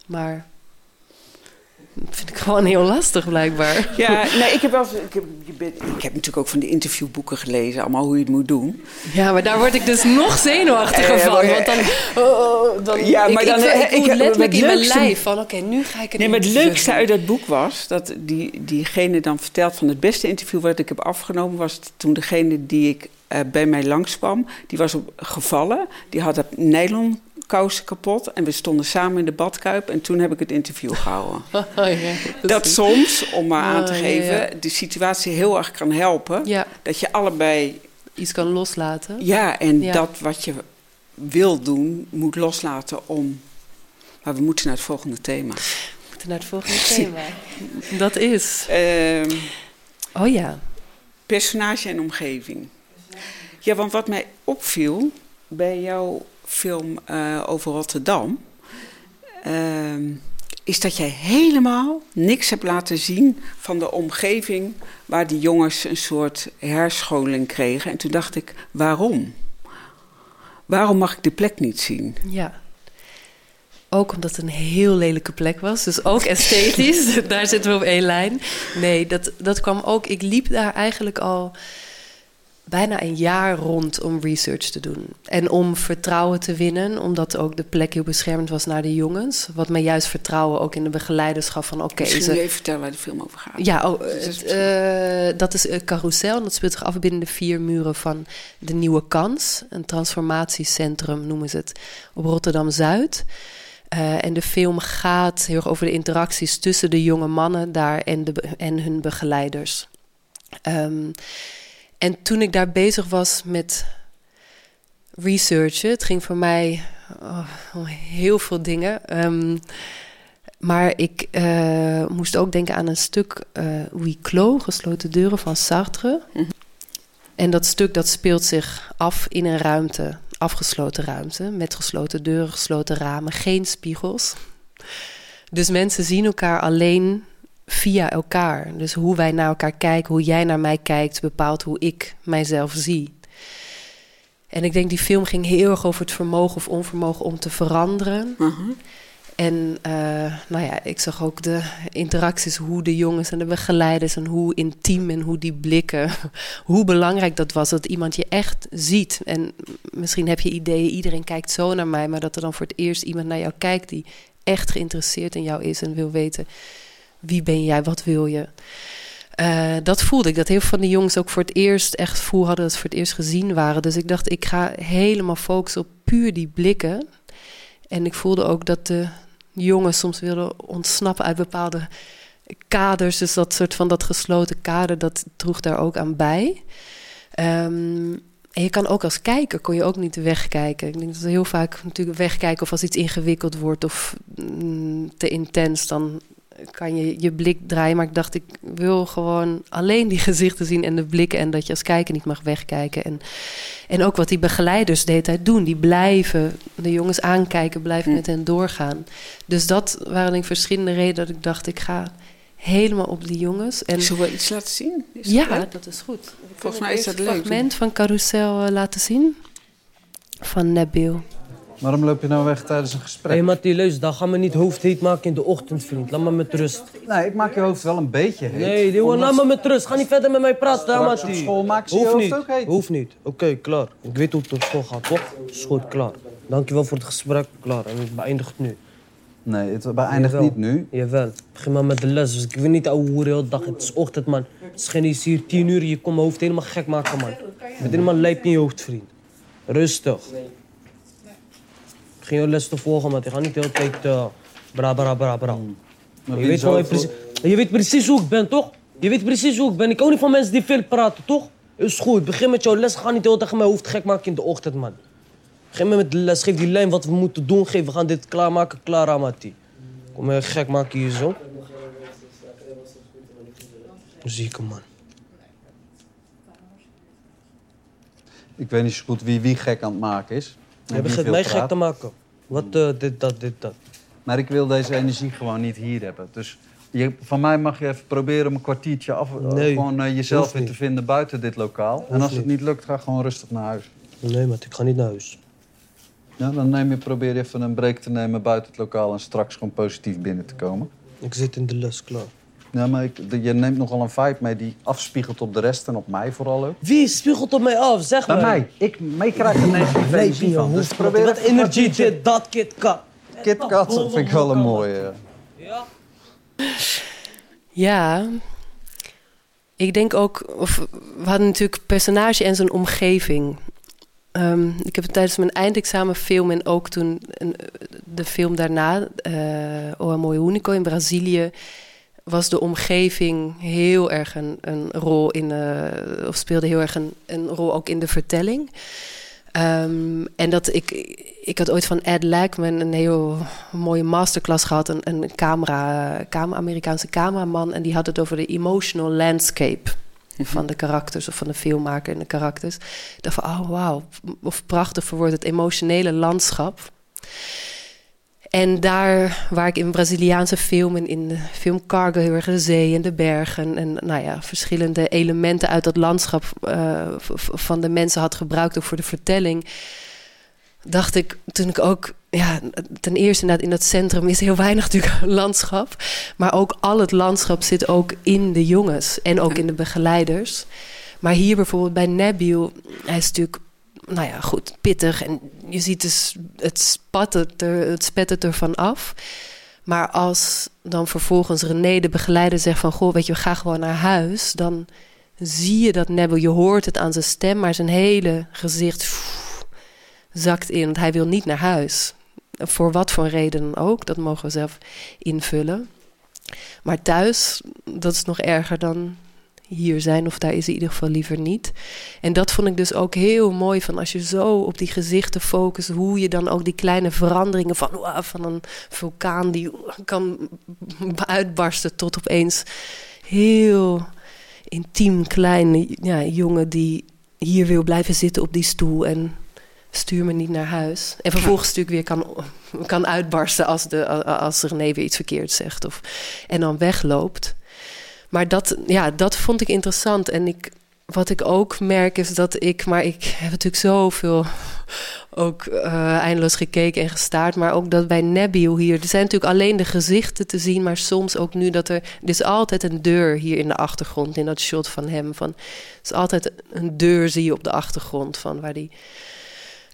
Maar dat vind ik gewoon heel lastig blijkbaar. Ja, nee, ik heb, wel, ik, heb, ik heb natuurlijk ook van de interviewboeken gelezen, allemaal hoe je het moet doen. Ja, maar daar word ik dus nog zenuwachtiger Eh, van. Want dan, oh, oh, dan Ja, maar ik, dan, ik, ik, ik- letterlijk in mijn lijf van... oké, nu ga ik het Nee, maar het leukste uit dat boek was dat die, diegene dan vertelt van het beste interview wat ik heb afgenomen, was toen degene die ik eh, bij mij langskwam, die was op, gevallen. Die had het nylon kousen kapot en we stonden samen in de badkuip en toen heb ik het interview gehouden. Oh, ja, dat soms, om maar aan te Oh, geven, ja. de situatie heel erg kan helpen. Dat je allebei Iets kan loslaten. ja, en dat wat je wil doen, moet loslaten om. Maar we moeten naar het volgende thema. We moeten naar het volgende thema. Dat is... Ehm, oh ja. Personage en omgeving. Ja, want wat mij opviel bij jouw film eh, over Rotterdam. ehm, is dat jij helemaal niks hebt laten zien van de omgeving waar die jongens een soort herscholing kregen. En toen dacht ik, waarom? Waarom mag ik de plek niet zien? Ja. Ook omdat het een heel lelijke plek was. Dus ook esthetisch. daar zitten we op één lijn. Nee, dat, dat kwam ook. Ik liep daar eigenlijk al bijna een jaar rond om research te doen. En om vertrouwen te winnen, omdat ook de plek heel beschermend was naar de jongens. Wat mij juist vertrouwen ook in de begeleiderschap van oké. Misschien ze- moet je even vertellen waar de film over gaat. ja, oh, Dus het, eh, dat is carousel. En dat speelt zich af binnen de vier muren van de Nieuwe Kans. Een transformatiecentrum noemen ze het op Rotterdam-Zuid. Eh, en de film gaat heel erg over de interacties tussen de jonge mannen daar en, de, en hun begeleiders. Ehm, en toen ik daar bezig was met researchen, het ging voor mij oh, om heel veel dingen. Ehm, maar ik eh, moest ook denken aan een stuk eh Huis clos, gesloten deuren van Sartre. En dat stuk dat speelt zich af in een ruimte, afgesloten ruimte, met gesloten deuren, gesloten ramen, geen spiegels. Dus mensen zien elkaar alleen via elkaar. Dus hoe wij naar elkaar kijken, hoe jij naar mij kijkt, bepaalt hoe ik mijzelf zie. En ik denk die film ging heel erg over het vermogen of onvermogen om te veranderen. En eh, nou ja, ik zag ook de interacties, hoe de jongens en de begeleiders en hoe intiem en hoe die blikken, hoe belangrijk dat was dat iemand je echt ziet. En misschien heb je ideeën, iedereen kijkt zo naar mij, maar dat er dan voor het eerst iemand naar jou kijkt die echt geïnteresseerd in jou is en wil weten wie ben jij, wat wil je. Eh, dat voelde ik, dat heel veel van de jongens ook voor het eerst echt gevoel hadden dat ze voor het eerst gezien waren. Dus ik dacht, ik ga helemaal focussen op puur die blikken. En ik voelde ook dat de jongens soms wilden ontsnappen uit bepaalde kaders. Dus dat soort van dat gesloten kader, dat droeg daar ook aan bij. Ehm, en je kan ook als kijker, kon je ook niet wegkijken. Ik denk dat we heel vaak natuurlijk wegkijken of als iets ingewikkeld wordt of mm, te intens, dan kan je je blik draaien. Maar ik dacht, ik wil gewoon alleen die gezichten zien en de blikken. En dat je als kijker niet mag wegkijken. En, en ook wat die begeleiders de hele tijd doen. Die blijven de jongens aankijken, blijven met hen doorgaan. Dus dat waren denk ik verschillende redenen dat ik dacht, ik ga helemaal op die jongens. En, Zullen we iets laten zien? Is ja, dat is goed. Volgens mij is dat een leuk. fragment van Carousel eh, laten zien. van Nabil. Waarom loop je nou weg tijdens een gesprek? Hé hey, luister, dan ga me niet hoofdheet maken in de ochtend, vriend. Laat me met rust. Nee, ik maak je hoofd wel een beetje heet. Nee, laat me met rust. Ga niet verder met mij praten, hè, school maak Hoeft hoofd niet. ook heet. Hoeft niet. Oké, klaar. Ik weet hoe het op school gaat, toch? Is goed, klaar. Dankjewel voor het gesprek, klaar. En ik beëindig het nu. Nee, het beëindigt Jawel. niet nu. Jawel. Begin maar met de les. Dus ik wil niet ouwe heel de dag. Het is ochtend, man. Het is geen iets hier tien uur. Je komt mijn hoofd helemaal gek maken, man. Je bent helemaal lijp in je hoofd, vriend. Rustig. Begin je les te volgen, man. Je gaat niet de hele tijd... eh, bra, bra, bra, bra. Maar Je weet, precies, je weet precies hoe ik ben, toch? Je weet precies hoe ik ben. Ik hou niet van mensen die veel praten, toch? Is goed. Begin met jouw les. Ga niet de hele dag mijn hoofd gek maken in de ochtend, man. Begin met de les. Geef die lijn wat we moeten doen. Geef, we gaan dit klaarmaken. Klaar, Amati. Kom me gek maken hier zo. Zieke man. Ik weet niet zo goed wie wie gek aan het maken is. En Je mij gek te maken. Wat eh, dit, dat, dit, dat. Maar ik wil deze energie gewoon niet hier hebben. Dus je, van mij mag je even proberen om een kwartiertje af, eh, Nee, gewoon eh, jezelf weer te vinden buiten dit lokaal. en als het niet. niet lukt, ga gewoon rustig naar huis. Nee, maar ik ga niet naar huis. Ja, dan neem je, probeer je even een break te nemen buiten het lokaal en straks gewoon positief binnen te komen. Ik zit in de les, klaar. Ja, maar ik, de- je neemt nogal een vibe mee die afspiegelt op de rest en op mij vooral ook. Wie spiegelt op mij af? Zeg Bij maar. mij. Ik, maar ik krijg er negatieve energie van. Dus probeer Wat een kwartiertje- dit, dat, KitKat. KitKat vind ik wel een mooie. Ja, ik denk ook, of we hadden natuurlijk personage en zijn omgeving. Ehm, ik heb tijdens mijn eindexamenfilm en ook toen een- de film daarna, eh O Amor Único in Brazilië, was de omgeving heel erg een, een rol in, eh, of speelde heel erg een, een rol ook in de vertelling. Ehm, en dat ik, ik had ooit van Ed Lackman een heel mooie masterclass gehad, een, een camera, camera, Amerikaanse cameraman, en die had het over de emotional landscape van de karakters of van de filmmaker en de karakters. Ik dacht van, oh wauw, of prachtig verwoord het emotionele landschap. En daar waar ik in Braziliaanse film en in de film Cargo heel erg de zee en de bergen en nou ja, verschillende elementen uit dat landschap eh, van de mensen had gebruikt ook voor de vertelling, dacht ik toen ik ook, ja, ten eerste inderdaad in dat centrum is heel weinig natuurlijk landschap, maar ook al het landschap zit ook in de jongens en ook in de begeleiders. Maar hier bijvoorbeeld bij Nabil, hij is natuurlijk nou ja, goed, pittig. En je ziet dus, het er, het ervan af. Maar als dan vervolgens René, de begeleider, zegt van... goh, weet je, we gaan gewoon naar huis... dan zie je dat Nebel, je hoort het aan zijn stem... maar zijn hele gezicht zakt in, want hij wil niet naar huis. Voor wat voor reden ook, dat mogen we zelf invullen. Maar thuis, dat is nog erger dan hier zijn, of daar is in ieder geval liever niet. En dat vond ik dus ook heel mooi van als je zo op die gezichten focust, hoe je dan ook die kleine veranderingen van, van een vulkaan die kan uitbarsten tot opeens heel intiem kleine ja, jongen die hier wil blijven zitten op die stoel en stuur me niet naar huis. En vervolgens natuurlijk weer kan, kan uitbarsten als, de, als René weer iets verkeerd zegt of, en dan wegloopt. Maar dat, ja, dat vond ik interessant. En ik, wat ik ook merk is dat ik... Maar ik heb natuurlijk zoveel ook uh, eindeloos gekeken en gestaard. Maar ook dat bij Nabil hier... Er zijn natuurlijk alleen de gezichten te zien. Maar soms ook nu dat er... Er is altijd een deur hier in de achtergrond. In dat shot van hem. Van, er is altijd een deur zie je op de achtergrond. Van waar die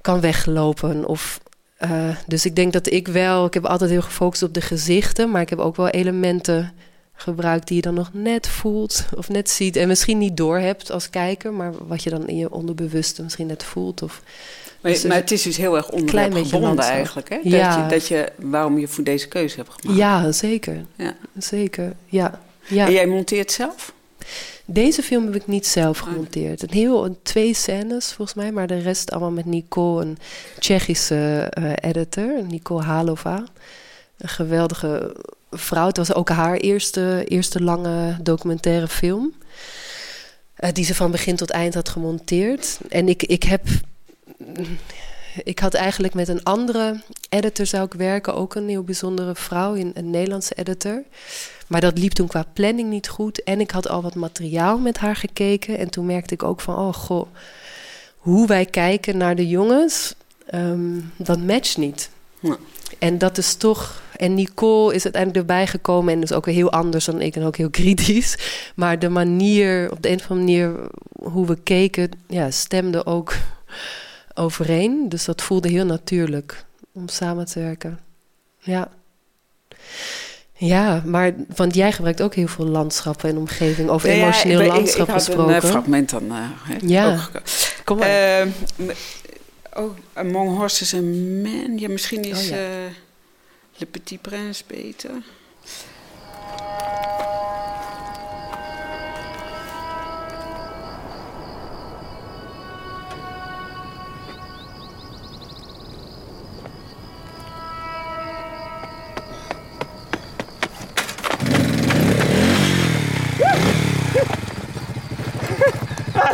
kan weglopen of... Uh, dus ik denk dat ik wel... Ik heb altijd heel gefocust op de gezichten. Maar ik heb ook wel elementen gebruikt die je dan nog net voelt of net ziet en misschien niet doorhebt als kijker, maar wat je dan in je onderbewuste misschien net voelt. Of, maar, dus maar het is dus heel erg onderwerpgebonden eigenlijk, hè? Dat, ja. je, dat je, waarom je voor deze keuze hebt gemaakt. Ja, zeker. Ja. Zeker, ja. ja. En jij monteert zelf? Deze film heb ik niet zelf gemonteerd. Een heel, twee scènes volgens mij, maar de rest allemaal met Nicole, een Tsjechische uh, editor, Nicole Halova. Een geweldige vrouw. Het was ook haar eerste, eerste lange documentaire film. Uh, die ze van begin tot eind had gemonteerd. En ik, ik heb. Ik had eigenlijk met een andere editor zou ik werken. Ook een heel bijzondere vrouw, een, een Nederlandse editor. Maar dat liep toen qua planning niet goed. En ik had al wat materiaal met haar gekeken. En toen merkte ik ook van, oh goh, hoe wij kijken naar de jongens. ehm, dat matcht niet. En dat is toch. En Nicole is uiteindelijk erbij gekomen en is ook weer heel anders dan ik en ook heel kritisch. Maar de manier, op de een of andere manier, hoe we keken, ja, stemde ook overeen. Dus dat voelde heel natuurlijk om samen te werken. Ja. Ja, maar want jij gebruikt ook heel veel landschappen en omgeving. Over Nou ja, emotioneel ik- ik- landschap ik had gesproken. een eh, fragment dan. eh, hè, Ja. ook- Kom maar. Eh, m- oh, Among Horses and Men. Ja, misschien is Oh, ja. eh, Le Petit Prince beter.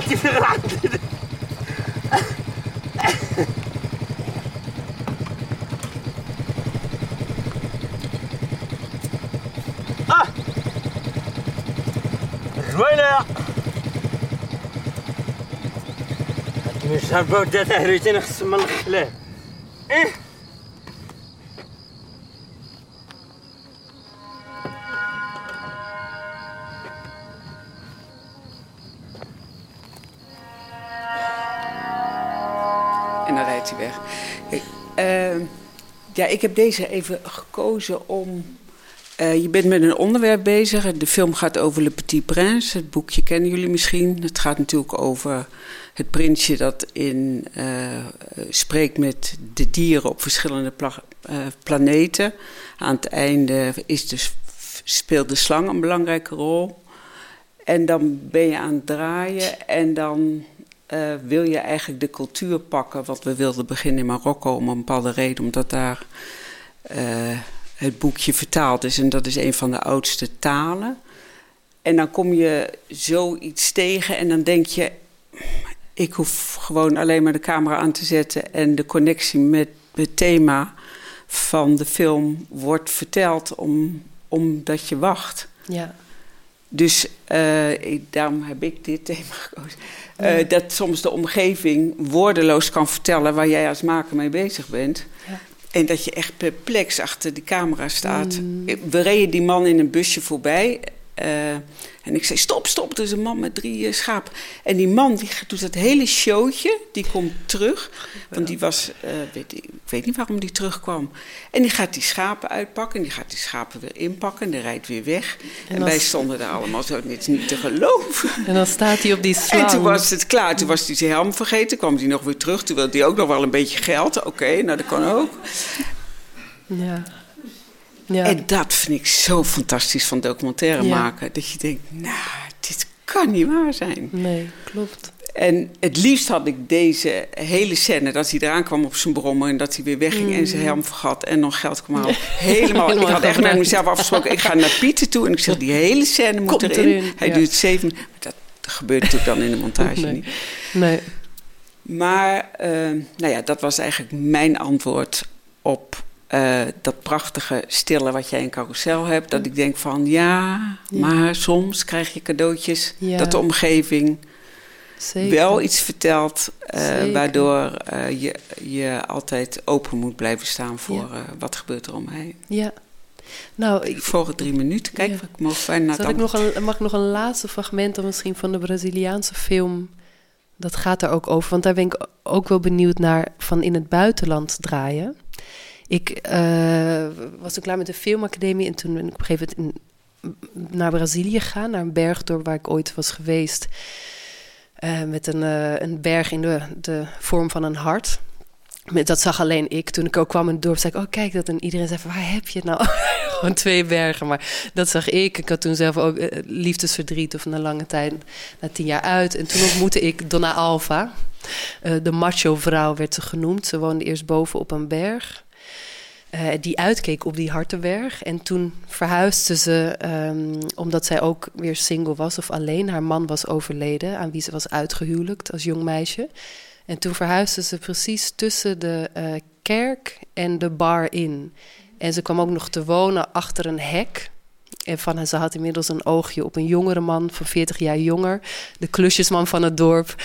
die verraad. آه. يا هاد هبه ودا تهريتين خص من الخلاه إيه؟ Ja, ik heb deze even gekozen om. eh, je bent met een onderwerp bezig. De film gaat over Le Petit Prince. Het boekje kennen jullie misschien. Het gaat natuurlijk over het prinsje dat in, eh, spreekt met de dieren op verschillende eh, planeten. Aan het einde is speelt de slang een belangrijke rol. En dan ben je aan het draaien en dan eh, wil je eigenlijk de cultuur pakken. Want we wilden beginnen in Marokko om een bepaalde reden, omdat daar eh, het boekje vertaald is. En dat is een van de oudste talen. En dan kom je zoiets tegen en dan denk je... ik hoef gewoon alleen maar de camera aan te zetten... en de connectie met het thema van de film wordt verteld... Om, omdat je wacht. Ja. Dus eh, ik- daarom heb ik dit thema gekozen. Eh, Ja. Dat soms de omgeving woordeloos kan vertellen waar jij als maker mee bezig bent. Ja. En dat je echt perplex achter die camera staat. Mm. We reden die man in een busje voorbij. eh, en ik zei, stop, stop, er is een man met drie uh, schapen. En die man die doet dat hele showtje, die komt terug. Want die was, uh, weet ik, weet niet waarom die terugkwam. En die gaat die schapen uitpakken. En die gaat die schapen weer inpakken. En die rijdt weer weg. En, en wij stonden daar allemaal zo, dit is niet te geloven. En dan staat hij op die slang. En toen was het klaar. Toen was hij zijn helm vergeten. kwam hij nog weer terug. Toen wilde hij ook nog wel een beetje geld. Oké, okay, nou dat kan ook. Ja. Ja. En dat vind ik zo fantastisch van documentaire Ja. maken. Dat je denkt, nou, dit kan niet waar zijn. Nee, klopt. En het liefst had ik deze hele scène, dat hij eraan kwam op zijn brommer en dat hij weer wegging Mm. en zijn helm vergat en nog geld kwam halen. Helemaal. ik had echt met mezelf afgesproken, ik ga naar Pieter toe en ik zeg, die hele scène moet Komt erin. erin, Hij ja. duurt zeven. Dat gebeurt natuurlijk dan in de montage Nee. niet. Nee. Maar, uh, nou ja, dat was eigenlijk mijn antwoord op uh, dat prachtige stille wat jij in carousel hebt. Dat ik denk van, ja, ja. maar soms krijg je cadeautjes Ja. dat de omgeving Zeker. wel iets vertelt, uh, Zeker. waardoor uh, je, je altijd open moet blijven staan voor ja. wat gebeurt er omheen. Ja. Nou, ik, Vorige drie minuten, kijk, ik mogen bijna Zal ik nog een, mag ik nog een laatste fragment dan misschien van de Braziliaanse film? Dat gaat er ook over, want daar ben ik ook wel benieuwd naar van in het buitenland draaien. Ik uh, was toen klaar met de filmacademie en toen ben ik op een gegeven moment naar Brazilië gegaan, naar een bergdorp waar ik ooit was geweest. Uh, met een, uh, een berg in de, de vorm van een hart. Dat zag alleen ik. Toen ik ook kwam in het dorp, zei ik, oh kijk dat. En iedereen zei van, waar heb je het nou? Gewoon twee bergen, maar dat zag ik. Ik had toen zelf ook liefdesverdriet of na lange tijd, na tien jaar uit. En toen ontmoette ik Donna Alva. De macho vrouw werd ze genoemd. Ze woonde eerst boven op een berg. Uh, die uitkeek op die Hartenberg. En toen verhuisde ze, um, omdat zij ook weer single was of alleen. Haar man was overleden, aan wie ze was uitgehuwelijkt als jong meisje. En toen verhuisde ze precies tussen de uh, kerk en de bar in. En ze kwam ook nog te wonen achter een hek. En van, ze had inmiddels een oogje op een jongere man van 40 jaar jonger. De klusjesman van het dorp.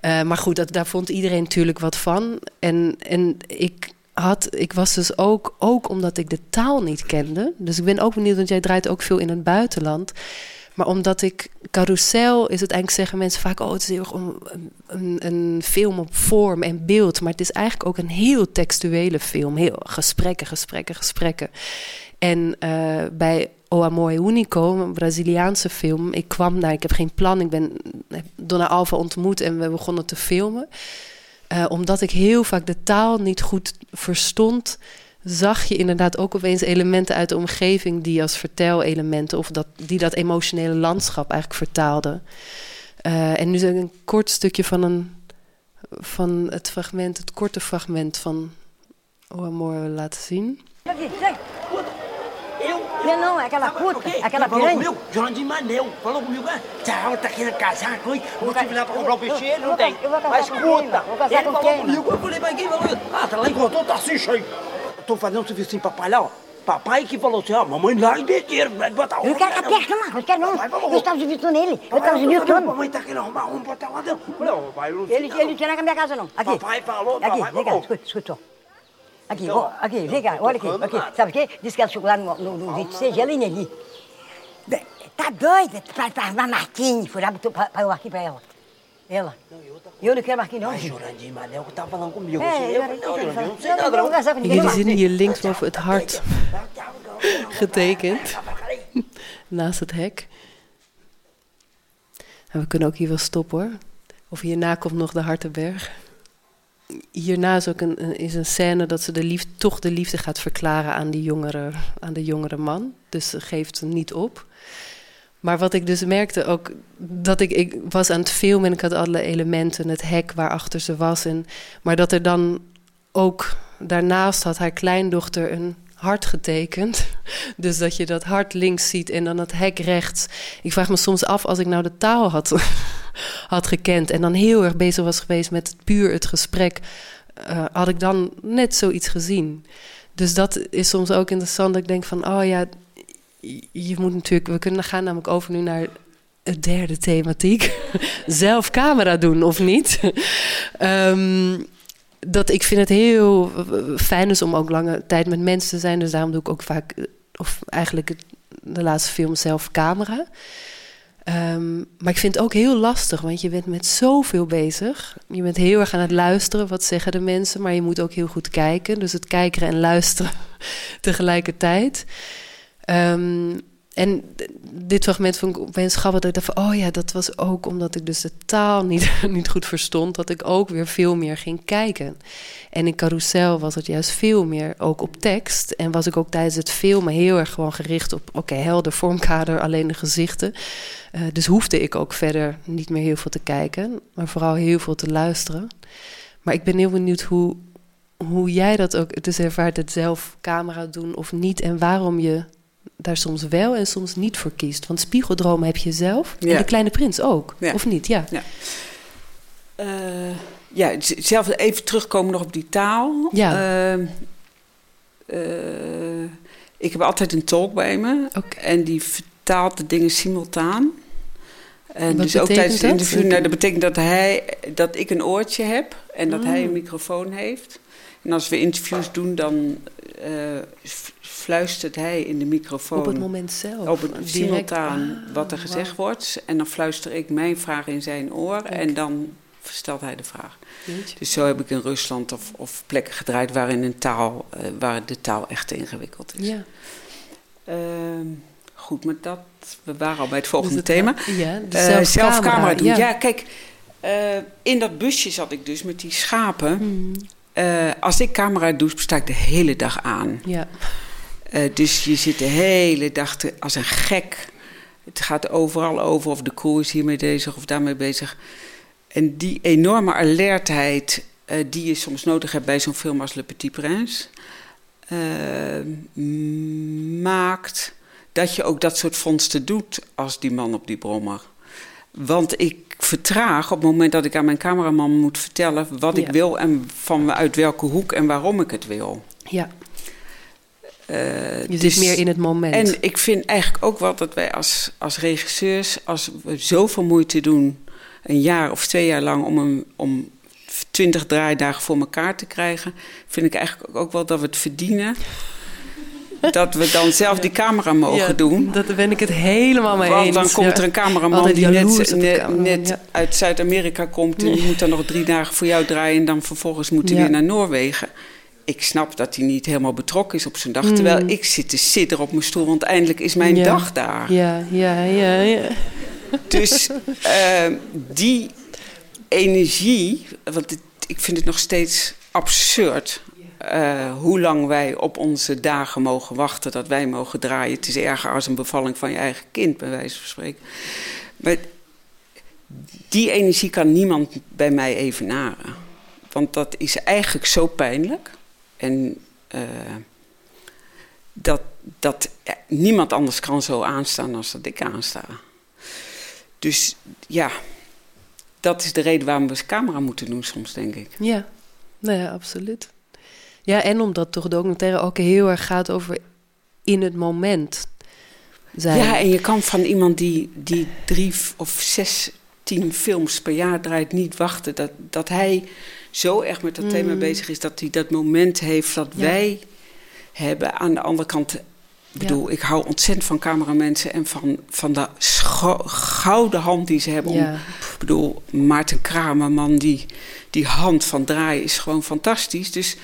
Eh, maar goed, dat, daar vond iedereen natuurlijk wat van. En, en ik, had, ik was dus ook, ook omdat ik de taal niet kende. Dus ik ben ook benieuwd, want jij draait ook veel in het buitenland. Maar omdat ik carousel is het eigenlijk zeggen mensen vaak: oh, het is heel erg een, een, film op vorm en beeld. Maar het is eigenlijk ook een heel textuele film. Heel gesprekken, gesprekken, gesprekken. En uh, bij O Amor Único, een Braziliaanse film. Ik kwam daar, ik heb geen plan. Ik ben Donna Alva ontmoet en we begonnen te filmen. Uh, omdat ik heel vaak de taal niet goed verstond, zag je inderdaad ook opeens elementen uit de omgeving die als vertelelementen of dat, die dat emotionele landschap eigenlijk vertaalden. Uh, en nu ik een kort stukje van, een, van het fragment, het korte fragment van O Amor laten zien. Não, não, é aquela puta, okay. aquela falou piranha. comigo? Jornaldinho Manel. Falou comigo, ah, tchau, tá querendo casar com ele. Vou te virar pra comprar um peixe, não tem. Eu vou casar Mas escuta, quem? Vou casar ele com falou quem? comigo. Eu falei, mas quem falou isso? Ah, tá lá encontrou o Tarcísio aí. Eu tô fazendo um serviço pra lá, ó. Papai que falou assim, ó, mamãe lá em besteira, vai botar Eu não quero ficar perto, não, eu quero não. Eu estava dividindo nele, eu estava dividindo. Mamãe tá querendo arrumar um botar lá dentro. Eu ó, papai, eu não Ele, ele tinha na minha casa, não. Aqui. Papai falou, Aqui, papai cá, falou. escuta, escuta. Aqui, ó, aqui, vem cá, olha aqui, aqui. Sabe o quê? Disse que ela chegou lá no, no, no 26, ela e Nelly. Bem, Tá doida pra, pra, pra Marquinhos, foi lá, botou pra, ela. Ela. Eu não quero Marquinhos, não. Mas Jurandir Manel que falando comigo. É, eu eu- não, eu- Jurandir, eu não sei eu- nada, eu não não. Jullie não. zien hier links boven het hart getekend. Naast het hek. En we kunnen ook hier wel stoppen hoor. Of hierna komt nog de Hartenberg. Hierna is ook een, is een scène dat ze de liefde, toch de liefde gaat verklaren aan, die jongere, aan de jongere man. Dus ze geeft niet op. Maar wat ik dus merkte ook, dat ik, ik was aan het filmen en ik had alle elementen, het hek waarachter ze was. En, maar dat er dan ook daarnaast had haar kleindochter een hart getekend. Dus dat je dat hart links ziet en dan het hek rechts. Ik vraag me soms af als ik nou de taal had, had gekend en dan heel erg bezig was geweest met puur het gesprek, eh, had ik dan net zoiets gezien. Dus dat is soms ook interessant dat ik denk van, oh ja, je moet natuurlijk, we kunnen gaan namelijk over nu naar het derde thematiek. Zelf camera doen of niet. Ehm, dat ik vind het heel fijn is om ook lange tijd met mensen te zijn. Dus daarom doe ik ook vaak, of eigenlijk de laatste film zelf camera. Ehm, maar ik vind het ook heel lastig, want je bent met zoveel bezig. Je bent heel erg aan het luisteren, wat zeggen de mensen, maar je moet ook heel goed kijken. Dus het kijken en luisteren tegelijkertijd. Ehm, en dit fragment vond ik opeens. Dat ik dacht van, oh ja, dat was ook omdat ik dus de taal niet, niet goed verstond. Dat ik ook weer veel meer ging kijken. En in Carousel was het juist veel meer ook op tekst. En was ik ook tijdens het filmen heel erg gewoon gericht op... oké, helder vormkader, alleen de gezichten. Eh, dus hoefde ik ook verder niet meer heel veel te kijken. Maar vooral heel veel te luisteren. Maar ik ben heel benieuwd hoe, hoe jij dat ook... dus ervaart het zelf camera doen of niet... en waarom je daar soms wel en soms niet voor kiest. Want spiegeldromen heb je zelf. En de Kleine Prins ook. Ja. Of niet? Ja. Ja. Eh, ja, zelf even terugkomen nog op die taal. Ja. Ehm, eh, ik heb altijd een tolk bij me. En die vertaalt de dingen simultaan. En Wat dus ook tijdens het interview, nou, dat betekent dat, hij, dat ik een oortje heb en dat Ah. hij een microfoon heeft. En als we interviews doen, dan eh, f- fluistert hij in de microfoon. Op het moment zelf, Op het direct. simultaan Ah, wat er gezegd wordt. En dan fluister ik mijn vraag in zijn oor en dan stelt hij de vraag. Jeetje. Dus zo heb ik in Rusland of, of plekken gedraaid waarin een taal, eh, waar de taal echt ingewikkeld is. Ja. Ehm, goed, maar dat, we waren al bij het volgende het- thema. ja, de Eh, zelfcamera, zelf camera doen. ja. Ja, kijk, eh, in dat busje zat ik dus met die schapen. Hmm. Eh, als ik camera doe, sta ik de hele dag aan. Ja. Eh, dus je zit de hele dag te- als een gek. Het gaat overal over of de crew is hiermee bezig of daarmee bezig. En die enorme alertheid eh, die je soms nodig hebt bij zo'n film als Le Petit Prince... eh, maakt dat je ook dat soort vondsten doet als die man op die brommer. Want ik vertraag op het moment dat ik aan mijn cameraman moet vertellen wat ik wil en van uit welke hoek en waarom ik het wil. Ja. Eh, Je zit meer in het moment. En ik vind eigenlijk ook wel dat wij als, als regisseurs, als we zoveel moeite doen een jaar of twee jaar lang om, een, om 20 draaidagen voor elkaar te krijgen, vind ik eigenlijk ook wel dat we het verdienen. Dat we dan zelf die camera mogen Ja, doen. Daar ben ik het helemaal mee Want eens. dan komt er een cameraman die net, net, cameraman, net ja. uit Zuid-Amerika komt. En die moet dan nog drie dagen voor jou draaien. En dan vervolgens moet hij weer naar Noorwegen. Ik snap dat hij niet helemaal betrokken is op zijn dag. Mm. Terwijl ik zit te sidderen op mijn stoel. Want eindelijk is mijn Ja. dag daar. Ja, ja, ja, ja. Dus eh, die energie, want het- ik vind het nog steeds absurd. eh, hoe lang wij op onze dagen mogen wachten dat wij mogen draaien. Het is erger als een bevalling van je eigen kind, bij wijze van spreken. Maar die energie kan niemand bij mij evenaren. Want dat is eigenlijk zo pijnlijk. En eh, dat, dat eh, niemand anders kan zo aanstaan als dat ik aansta. Dus ja, dat is de reden waarom we camera moeten doen soms, denk ik. Ja, nou ja, absoluut. Ja, en omdat toch documentaire ook heel erg gaat over in het moment zijn. Ja, en je kan van iemand die, die drie of zes, tien films per jaar draait niet wachten. Dat, dat hij zo erg met dat thema Mm. bezig is dat hij dat moment heeft dat Ja. wij hebben. Aan de andere kant, ik bedoel, ik hou ontzettend van cameramensen en van, van de gouden hand die ze hebben. Om, ik bedoel, Maarten Kramerman, die, die hand van draaien is gewoon fantastisch. Dus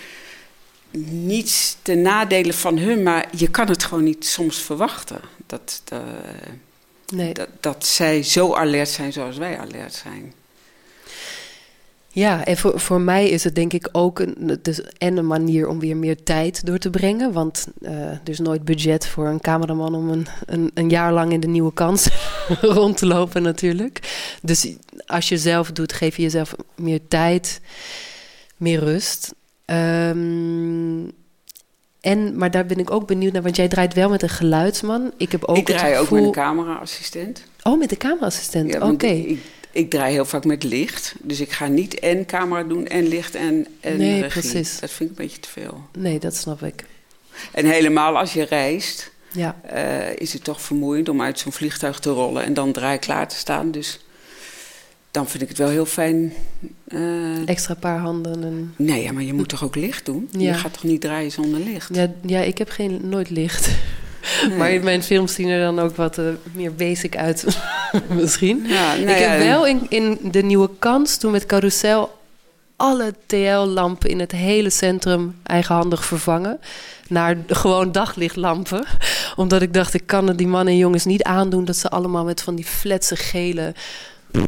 niets ten nadele van hun, maar je kan het gewoon niet soms verwachten. Dat, eh, Nee. dat, dat zij zo alert zijn zoals wij alert zijn. Ja, en voor, voor mij is het denk ik ook een, dus en een manier om weer meer tijd door te brengen. Want eh, er is nooit budget voor een cameraman om een, een, een jaar lang in de nieuwe kans rond te lopen natuurlijk. Dus als je zelf doet, geef je jezelf meer tijd, meer rust. Ehm, en, maar daar ben ik ook benieuwd naar, want jij draait wel met een geluidsman. Ik heb ook ik draai het ook met een cameraassistent. Oh, met de cameraassistent, Ja, oké. Ik, draai heel vaak met licht. Dus ik ga niet en camera doen en licht en, en Nee, regie. precies. Dat vind ik een beetje te veel. Nee, dat snap ik. En helemaal als je reist, Ja. eh, is het toch vermoeiend om uit zo'n vliegtuig te rollen en dan draai klaar te staan. Dus dan vind ik het wel heel fijn. eh, Extra paar handen en... nee, ja, maar je moet toch ook licht doen? Ja. Je gaat toch niet draaien zonder licht? Ja, ja, ik heb geen, nooit licht. Nee. Maar mijn films zien er dan ook wat eh, meer basic uit, misschien. Ja, nou ik heb wel in, in de nieuwe kans, toen met Carousel, alle TL-lampen in het hele centrum eigenhandig vervangen. Naar gewoon daglichtlampen. Omdat ik dacht, ik kan het die mannen en jongens niet aandoen... dat ze allemaal met van die fletse gele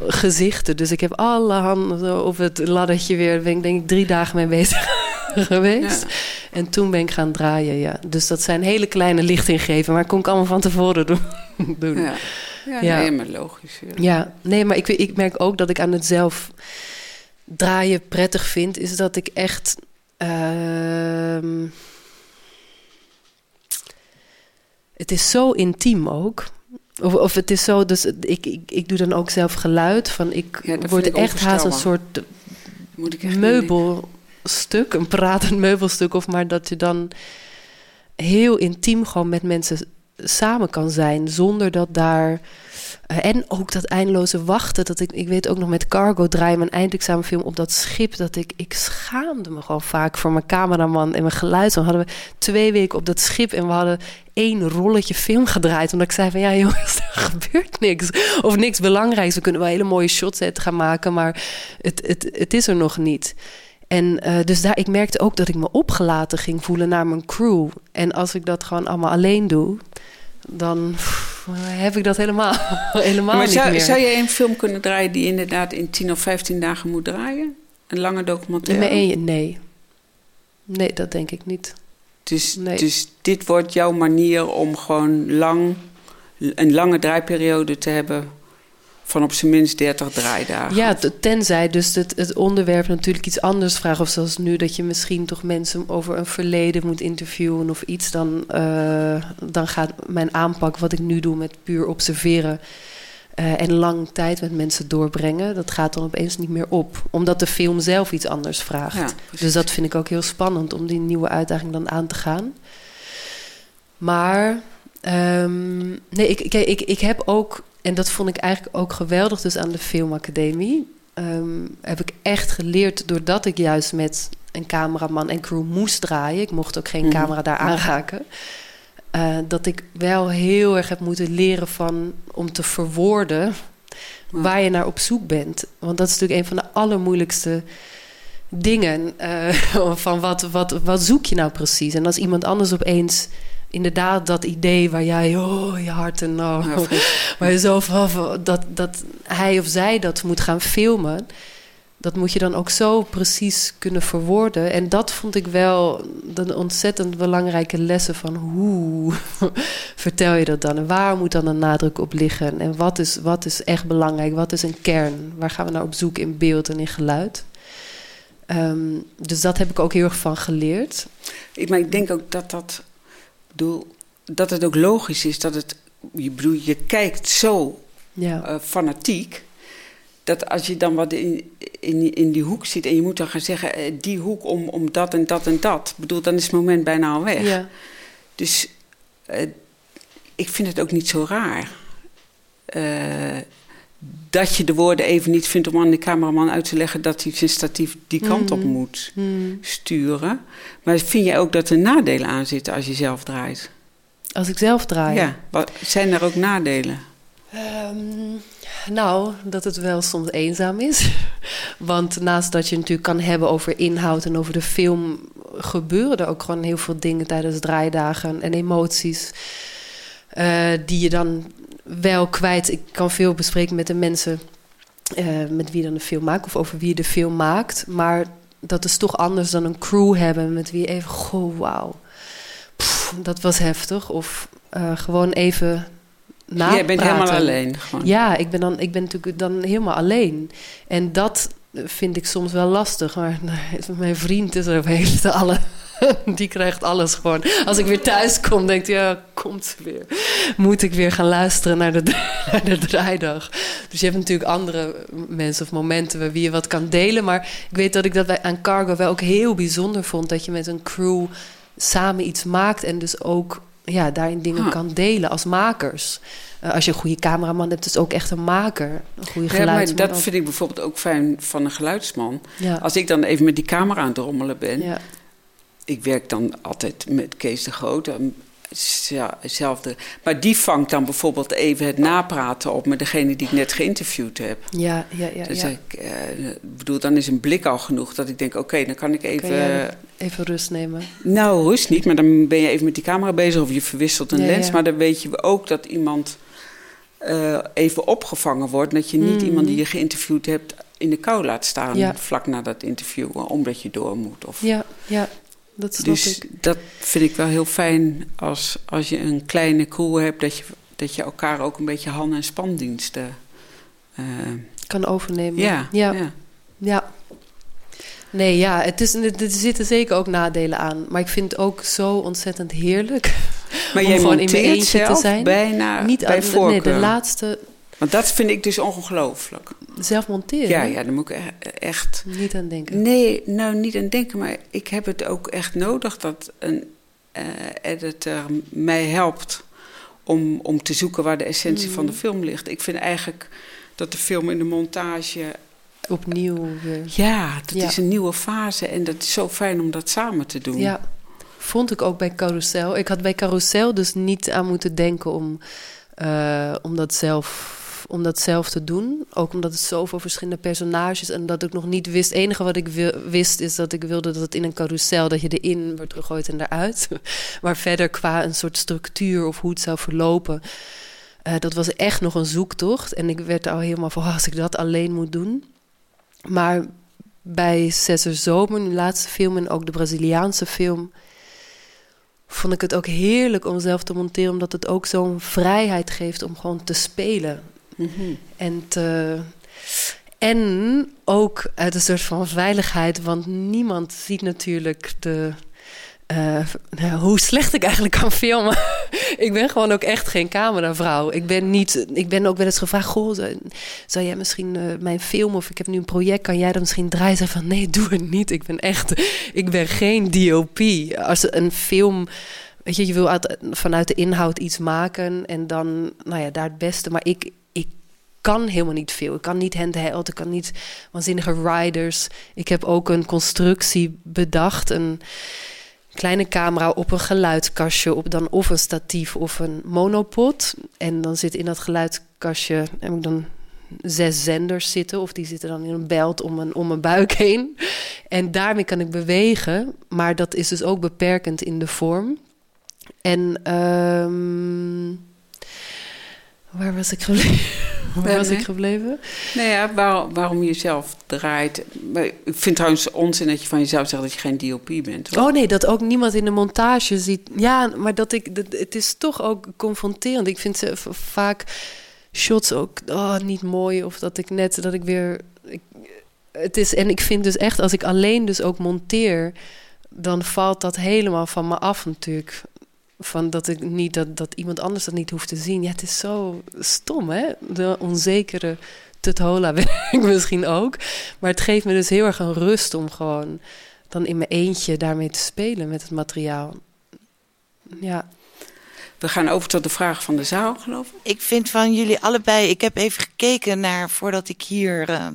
gezichten. Dus ik heb alle handen op het laddertje weer... Ben ik denk ik drie dagen mee bezig geweest. En toen ben ik gaan draaien, ja. Dus dat zijn hele kleine lichtinggeven... maar kon ik allemaal van tevoren doen. doen. Ja, ja, nee, maar logisch. Ja. Ja, nee, maar ik, ik merk ook dat ik aan het zelf draaien prettig vind, is dat ik echt. ehm, het is zo intiem ook. Of, of het is zo, dus ik, ik, ik doe dan ook zelf geluid. Van ik Ja, word ik echt haast een soort Moet ik echt meubelstuk, een pratend meubelstuk. Of maar dat je dan heel intiem gewoon met mensen samen kan zijn. Zonder dat daar. eh, en ook dat eindeloze wachten. Dat ik, ik weet ook nog met Cargo draaien, mijn eindexamenfilm op dat schip. Dat ik, ik schaamde me gewoon vaak voor mijn cameraman en mijn geluidsman. Hadden we twee weken op dat schip en we hadden één rolletje film gedraaid. Omdat ik zei van ja jongens, er gebeurt niks. Of niks belangrijks. We kunnen wel hele mooie shots gaan maken, maar het, het, het is er nog niet. En eh, dus daar, ik merkte ook dat ik me opgelaten ging voelen naar mijn crew. En als ik dat gewoon allemaal alleen doe, dan pff, heb ik dat helemaal, helemaal maar niet zou, meer. zou je een film kunnen draaien die inderdaad in 10 of 15 dagen moet draaien? Een lange documentaire? Nee, nee. Nee, dat denk ik niet. Dus, Nee. dus dit wordt jouw manier om gewoon lang, een lange draaiperiode te hebben van op zijn minst 30 draaidagen. Ja, tenzij dus het, het onderwerp natuurlijk iets anders vraagt. Of zoals nu dat je misschien toch mensen over een verleden moet interviewen of iets. Dan, eh, dan gaat mijn aanpak, wat ik nu doe met puur observeren... eh, en lang tijd met mensen doorbrengen, dat gaat dan opeens niet meer op. Omdat de film zelf iets anders vraagt. Ja, dus dat vind ik ook heel spannend om die nieuwe uitdaging dan aan te gaan. Maar ehm, nee, ik, kijk, ik, ik heb ook en dat vond ik eigenlijk ook geweldig dus aan de filmacademie. Ehm, heb ik echt geleerd doordat ik juist met een cameraman en crew moest draaien. Ik mocht ook geen Mhm. camera daar aanraken. eh, dat ik wel heel erg heb moeten leren van om te verwoorden waar je naar op zoek bent. Want dat is natuurlijk een van de allermoeilijkste dingen. eh, van wat, wat, wat zoek je nou precies? En als iemand anders opeens inderdaad dat idee waar jij oh, je hart en oh, Ja, vreselijk. waar je zo van dat, dat hij of zij dat moet gaan filmen. Dat moet je dan ook zo precies kunnen verwoorden. En dat vond ik wel een ontzettend belangrijke lessen van hoe vertel je dat dan? En waar moet dan een nadruk op liggen? En wat is, wat is echt belangrijk? Wat is een kern? Waar gaan we naar op zoek in beeld en in geluid? Ehm, dus dat heb ik ook heel erg van geleerd. Ik, maar ik denk ook dat dat, bedoel, dat het ook logisch is dat het, je, bedoel, je kijkt zo Ja. eh, fanatiek, dat als je dan wat in, in, in die hoek zit en je moet dan gaan zeggen, eh, die hoek om, om dat en dat en dat, bedoel, dan is het moment bijna al weg. Ja. Dus eh, ik vind het ook niet zo raar. Dat je de woorden even niet vindt om aan de cameraman uit te leggen dat hij zijn statief die kant op moet Mhm. sturen. Maar vind jij ook dat er nadelen aan zitten als je zelf draait? Als ik zelf draai. Ja, wat, zijn er ook nadelen? Ehm, nou, dat het wel soms eenzaam is. Want naast dat je natuurlijk kan hebben over inhoud en over de film, gebeuren er ook gewoon heel veel dingen tijdens draaidagen en emoties. eh, die je dan wel kwijt. Ik kan veel bespreken met de mensen eh, met wie dan de film maakt of over wie je de film maakt. Maar dat is toch anders dan een crew hebben met wie je even, goh, wauw. Pff, Dat was heftig. Of eh, gewoon even napraten. Jij bent helemaal alleen, gewoon. Ja, ik ben, dan, ik ben natuurlijk dan helemaal alleen. En dat vind ik soms wel lastig. Maar nou, mijn vriend is er heeft alle. Die krijgt alles gewoon. Als ik weer thuis kom, denkt hij, ja, komt ze weer. Moet ik weer gaan luisteren naar de, naar de draaidag. Dus je hebt natuurlijk andere mensen of momenten waar wie je wat kan delen. Maar ik weet dat ik dat bij, aan Cargo wel ook heel bijzonder vond. Dat je met een crew samen iets maakt en dus ook ja, daarin dingen Huh. kan delen als makers. Eh, als je een goede cameraman hebt, is ook echt een maker. Een goede Ja, maar geluidsman. dat ook. vind ik bijvoorbeeld ook fijn van een geluidsman. Ja. Als ik dan even met die camera aan het rommelen ben. Ja. Ik werk dan altijd met Kees de Groot. Ja, hetzelfde. Maar die vangt dan bijvoorbeeld even het napraten op met degene die ik net geïnterviewd heb. Ja, ja, ja. Ik, eh, ik bedoel, dan is een blik al genoeg dat ik denk, oké, dan kan ik even... Kan even rust nemen. Nou, rust niet, maar dan ben je even met die camera bezig of je verwisselt een Ja, lens. ja. Maar dan weet je ook dat iemand eh, even opgevangen wordt. Dat je niet Mhm. iemand die je geïnterviewd hebt in de kou laat staan vlak na dat interview, omdat je door moet. Of... Ja, ja. Dat snap Dus ik. dat vind ik wel heel fijn als, als je een kleine crew hebt, dat je, dat je elkaar ook een beetje hand- en spandiensten. eh, Kan overnemen. Ja, ja. ja. Ja. Nee, ja, het is, er zitten zeker ook nadelen aan. Maar ik vind het ook zo ontzettend heerlijk. Maar om jij gewoon in mijn eentje te zijn. bijna Niet bij aan- Nee, de laatste Want dat vind ik dus ongelooflijk. Zelf monteren. Ja, ja, daar moet ik e- echt. Niet aan denken. Nee, nou niet aan denken, maar ik heb het ook echt nodig dat een eh, editor mij helpt om, om te zoeken waar de essentie van de Mhm. film ligt. Ik vind eigenlijk dat de film in de montage. Opnieuw weer. Ja, dat Ja. is een nieuwe fase en dat is zo fijn om dat samen te doen. Ja, vond ik ook bij Carousel. Ik had bij Carousel dus niet aan moeten denken om, eh, om, dat zelf, om dat zelf te doen. Ook omdat het zoveel verschillende personages en dat ik nog niet wist. Het enige wat ik wist is dat ik wilde dat het in een carousel, dat je erin wordt gegooid en eruit. Maar verder qua een soort structuur of hoe het zou verlopen. eh, dat was echt nog een zoektocht. En ik werd er al helemaal van, oh, als ik dat alleen moet doen. Maar bij Cesar Zomer, de laatste film en ook de Braziliaanse film, vond ik het ook heerlijk om zelf te monteren, omdat het ook zo'n vrijheid geeft om gewoon te spelen. Mhm. En, te, en ook uit een soort van veiligheid, want niemand ziet natuurlijk de, eh, nou, hoe slecht ik eigenlijk kan filmen. ik ben gewoon ook echt geen cameravrouw. Ik ben, niet, ik ben ook wel eens gevraagd: Goh, zou, jij misschien eh, mijn film of ik heb nu een project, kan jij dan misschien draaien? Zeg van nee, doe het niet. Ik ben echt, ik ben geen DOP. Als een film. Weet je, je wil uit, vanuit de inhoud iets maken en dan, nou ja, daar het beste. Maar ik, ik kan helemaal niet veel. Ik kan niet handheld, ik kan niet waanzinnige riders. Ik heb ook een constructie bedacht, een kleine camera op een geluidskastje, op dan of een statief of een monopod. En dan zit in dat geluidskastje heb ik dan zes zenders zitten, of die zitten dan in een belt om mijn, om mijn buik heen. En daarmee kan ik bewegen, maar dat is dus ook beperkend in de vorm. En ehm, waar was ik gebleven? Waar was ik gebleven? Nou ja, waar, waarom je jezelf draait. Ik vind trouwens onzin dat je van jezelf zegt dat je geen DOP bent. hoor. Oh nee, dat ook niemand in de montage ziet. Ja, maar dat ik, dat, het is toch ook confronterend. Ik vind ze vaak shots ook oh, niet mooi. Of dat ik net, dat ik weer... Ik, het is, en ik vind dus echt, als ik alleen dus ook monteer... dan valt dat helemaal van me af natuurlijk. Van dat ik niet, dat, dat iemand anders dat niet hoeft te zien. Ja, het is zo stom, hè? De onzekere tuthola ben ik misschien ook. Maar het geeft me dus heel erg een rust om gewoon dan in mijn eentje daarmee te spelen met het materiaal. Ja. We gaan over tot de vraag van de zaal, geloof ik. Ik vind van jullie allebei, ik heb even gekeken naar voordat ik hier eh,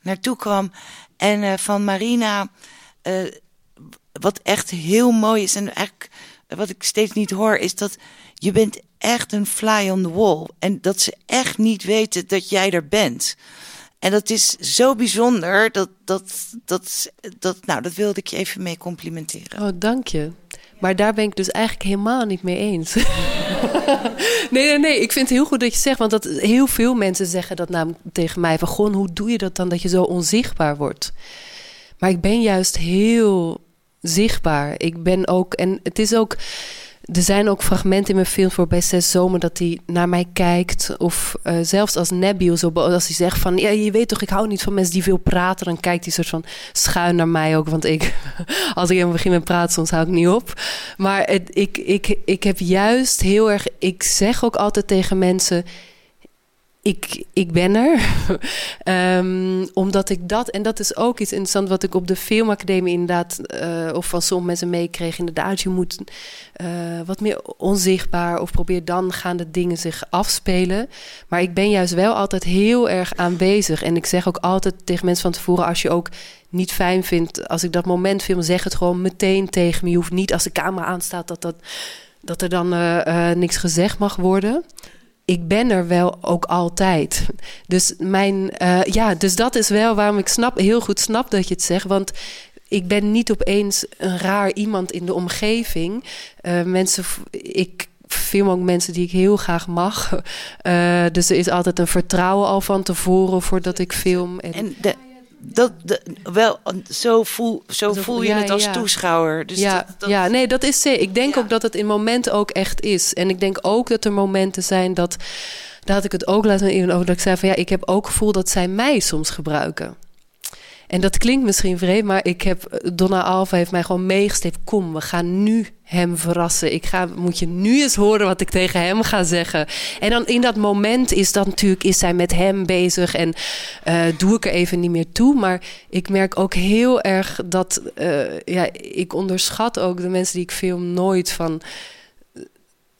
naartoe kwam. En eh, van Marina, eh, wat echt heel mooi is en eigenlijk wat ik steeds niet hoor, is dat je bent echt een fly on the wall. En dat ze echt niet weten dat jij er bent. En dat is zo bijzonder, dat, dat, dat, dat, nou, dat wilde ik je even mee complimenteren. Oh, dank je. Maar daar ben ik dus eigenlijk helemaal niet mee eens. nee, nee, nee. Ik vind het heel goed dat je zegt, want dat heel veel mensen zeggen dat namelijk tegen mij van, Gon, hoe doe je dat dan dat je zo onzichtbaar wordt? Maar ik ben juist heel zichtbaar. Ik ben ook, en het is ook, er zijn ook fragmenten in mijn film voor bij Zes Zomer dat hij naar mij kijkt. Of eh, zelfs als Nabil, zo, als hij zegt van... Ja, je weet toch, ik hou niet van mensen die veel praten. Dan kijkt hij soort van schuin naar mij ook. Want ik, als ik helemaal begin met praten, soms hou ik niet op. Maar het, ik, ik, ik heb juist heel erg... Ik zeg ook altijd tegen mensen... Ik, ik ben er. Ehm, omdat ik dat, en dat is ook iets interessants wat ik op de filmacademie inderdaad, eh, of van sommige mensen meekreeg. Inderdaad, je moet eh, wat meer onzichtbaar of probeer dan gaan de dingen zich afspelen. Maar ik ben juist wel altijd heel erg aanwezig. En ik zeg ook altijd tegen mensen van tevoren, als je ook niet fijn vindt, als ik dat moment film, zeg het gewoon meteen tegen me. Je hoeft niet als de camera aanstaat dat, dat, dat er dan eh, niks gezegd mag worden ik ben er wel ook altijd. Dus, mijn, eh, ja, dus dat is wel waarom ik snap, heel goed snap dat je het zegt. Want ik ben niet opeens een raar iemand in de omgeving. Eh, mensen, ik film ook mensen die ik heel graag mag. Eh, dus er is altijd een vertrouwen al van tevoren voordat ik film. En, En de, dat, wel, zo voel, zo voel je ja, het als ja. toeschouwer. Dus ja, dat, dat- ja, nee, dat is zeker. Ik denk ook dat het in momenten ook echt is. En ik denk ook dat er momenten zijn dat. Daar had ik het ook laten in over. Dat ik zei van ja, ik heb ook gevoel dat zij mij soms gebruiken. En dat klinkt misschien vreemd, maar ik heb Donna Alva heeft mij gewoon meegestept. Kom, we gaan nu hem verrassen. Ik ga, moet je nu eens horen wat ik tegen hem ga zeggen. En dan in dat moment is dat natuurlijk is zij met hem bezig en eh, doe ik er even niet meer toe. Maar ik merk ook heel erg dat eh, ja, ik onderschat ook de mensen die ik film nooit van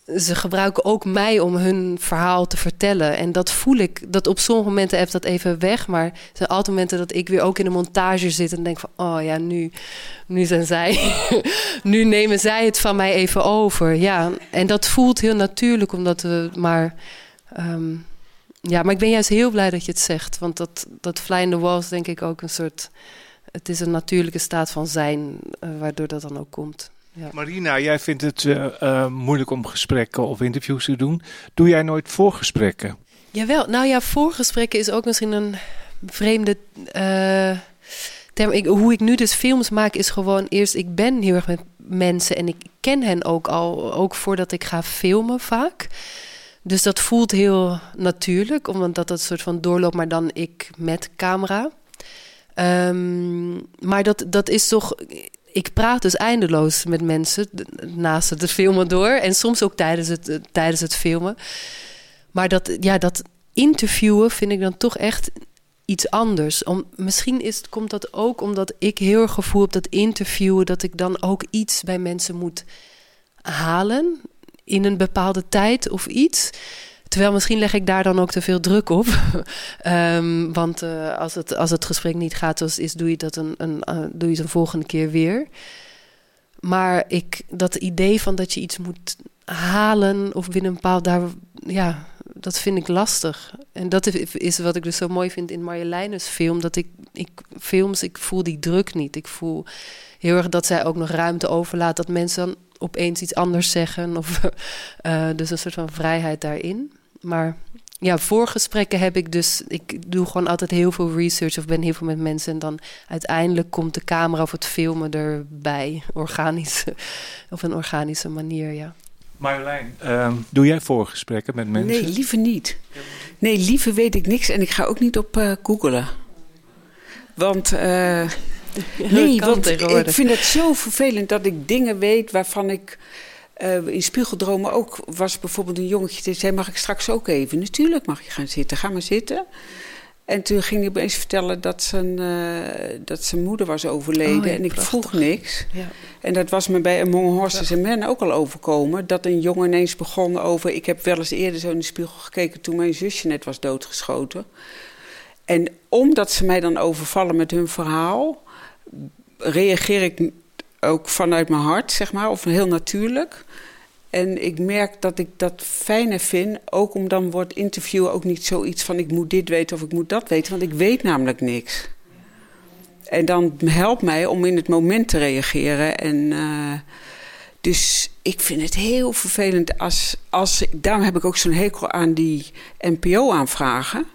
ze gebruiken ook mij om hun verhaal te vertellen. En dat voel ik, dat op sommige momenten heeft dat even weg. Maar er zijn altijd momenten dat ik weer ook in de montage zit en denk van... oh ja, nu, nu zijn zij... nu nemen zij het van mij even over. Ja, en dat voelt heel natuurlijk, omdat we maar... ehm, ja, maar ik ben juist heel blij dat je het zegt. Want dat, dat fly in the wall is denk ik ook een soort... Het is een natuurlijke staat van zijn, eh, waardoor dat dan ook komt. Ja. Marina, jij vindt het eh, eh, moeilijk om gesprekken of interviews te doen. Doe jij nooit voorgesprekken? Jawel, nou ja, voorgesprekken is ook misschien een vreemde eh, term. Ik, hoe ik nu dus films maak is gewoon eerst, ik ben heel erg met mensen en ik ken hen ook al, ook voordat ik ga filmen vaak. Dus dat voelt heel natuurlijk, omdat dat een soort van doorloopt, maar dan ik met camera. Ehm, maar dat, dat is toch. Ik praat dus eindeloos met mensen naast het filmen door. En soms ook tijdens het, eh, tijdens het filmen. Maar dat, ja, dat interviewen vind ik dan toch echt iets anders. Om, misschien is, komt dat ook omdat ik heel erg gevoel dat interviewen... dat ik dan ook iets bij mensen moet halen in een bepaalde tijd of iets. Terwijl misschien leg ik daar dan ook te veel druk op. Ehm, want uh, als, het, als het gesprek niet gaat zoals is, doe je dat een, een, uh, doe je het een volgende keer weer. Maar ik, dat idee van dat je iets moet halen of binnen een bepaald daar, ja, dat vind ik lastig. En dat is wat ik dus zo mooi vind in Marjoleines film. Dat ik, ik films, ik voel die druk niet. Ik voel heel erg dat zij ook nog ruimte overlaat. Dat mensen dan opeens iets anders zeggen. Of, uh, dus een soort van vrijheid daarin. Maar ja, voor gesprekken heb ik dus... Ik doe gewoon altijd heel veel research of ben heel veel met mensen. En dan uiteindelijk komt de camera of het filmen erbij. Organisch. Op een organische manier, ja. Marjolein, um, doe jij voorgesprekken met mensen? Nee, liever niet. Nee, liever weet ik niks en ik ga ook niet op uh, googelen. Want, uh, nee, want ik vind het zo vervelend dat ik dingen weet waarvan ik... Uh, in Spiegeldromen ook was bijvoorbeeld een jongetje die zei... mag ik straks ook even? Natuurlijk mag je gaan zitten, ga maar zitten. En toen ging hij opeens vertellen dat zijn, uh, dat zijn moeder was overleden. Oh, ja, en ik prachtig. vroeg niks. Ja. En dat was me bij Among Horses and Men ook al overkomen. Dat een jongen ineens begon over... Ik heb wel eens eerder zo in de spiegel gekeken... toen mijn zusje net was doodgeschoten. En omdat ze mij dan overvallen met hun verhaal... reageer ik ook vanuit mijn hart, zeg maar. Of heel natuurlijk... En ik merk dat ik dat fijner vind, ook om dan wordt interviewen ook niet zoiets van ik moet dit weten of ik moet dat weten, want ik weet namelijk niks. En dan helpt mij om in het moment te reageren. En uh, dus ik vind het heel vervelend als, als daarom heb ik ook zo'n hekel aan die NPO-aanvragen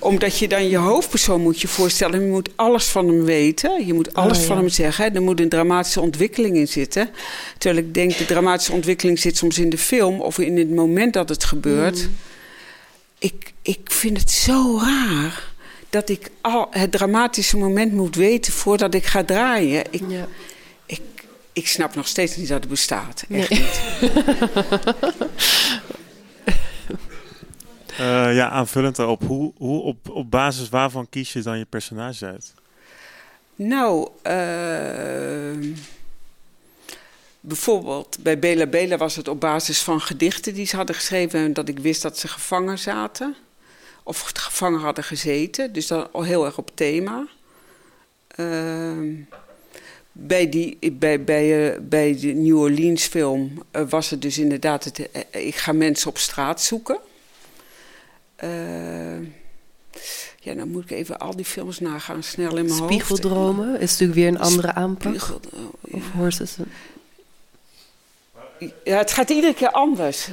omdat je dan je hoofdpersoon moet je voorstellen. Je moet alles van hem weten. Je moet alles oh, ja. van hem zeggen. Er moet een dramatische ontwikkeling in zitten. Terwijl ik denk, de dramatische ontwikkeling zit soms in de film... of in het moment dat het gebeurt. Mm. Ik, ik vind het zo raar dat ik al het dramatische moment moet weten... voordat ik ga draaien. Ik, ja. ik, ik snap nog steeds niet dat het bestaat. Echt nee. niet. Uh, ja, aanvullend daarop. Hoe, hoe op, op basis waarvan kies je dan je personage uit? Nou, uh, bijvoorbeeld bij Bela Bela was het op basis van gedichten die ze hadden geschreven... en dat ik wist dat ze gevangen zaten. Of gevangen hadden gezeten. Dus dan al heel erg op thema. Uh, bij, die, bij, bij, uh, bij de New Orleans film was het dus inderdaad... Ik ga mensen op straat zoeken... Uh, ja, dan moet ik even al die films nagaan, snel in mijn hoofd. Spiegeldromen is natuurlijk weer een andere aanpak. Of Horses. Ja, het gaat iedere keer anders.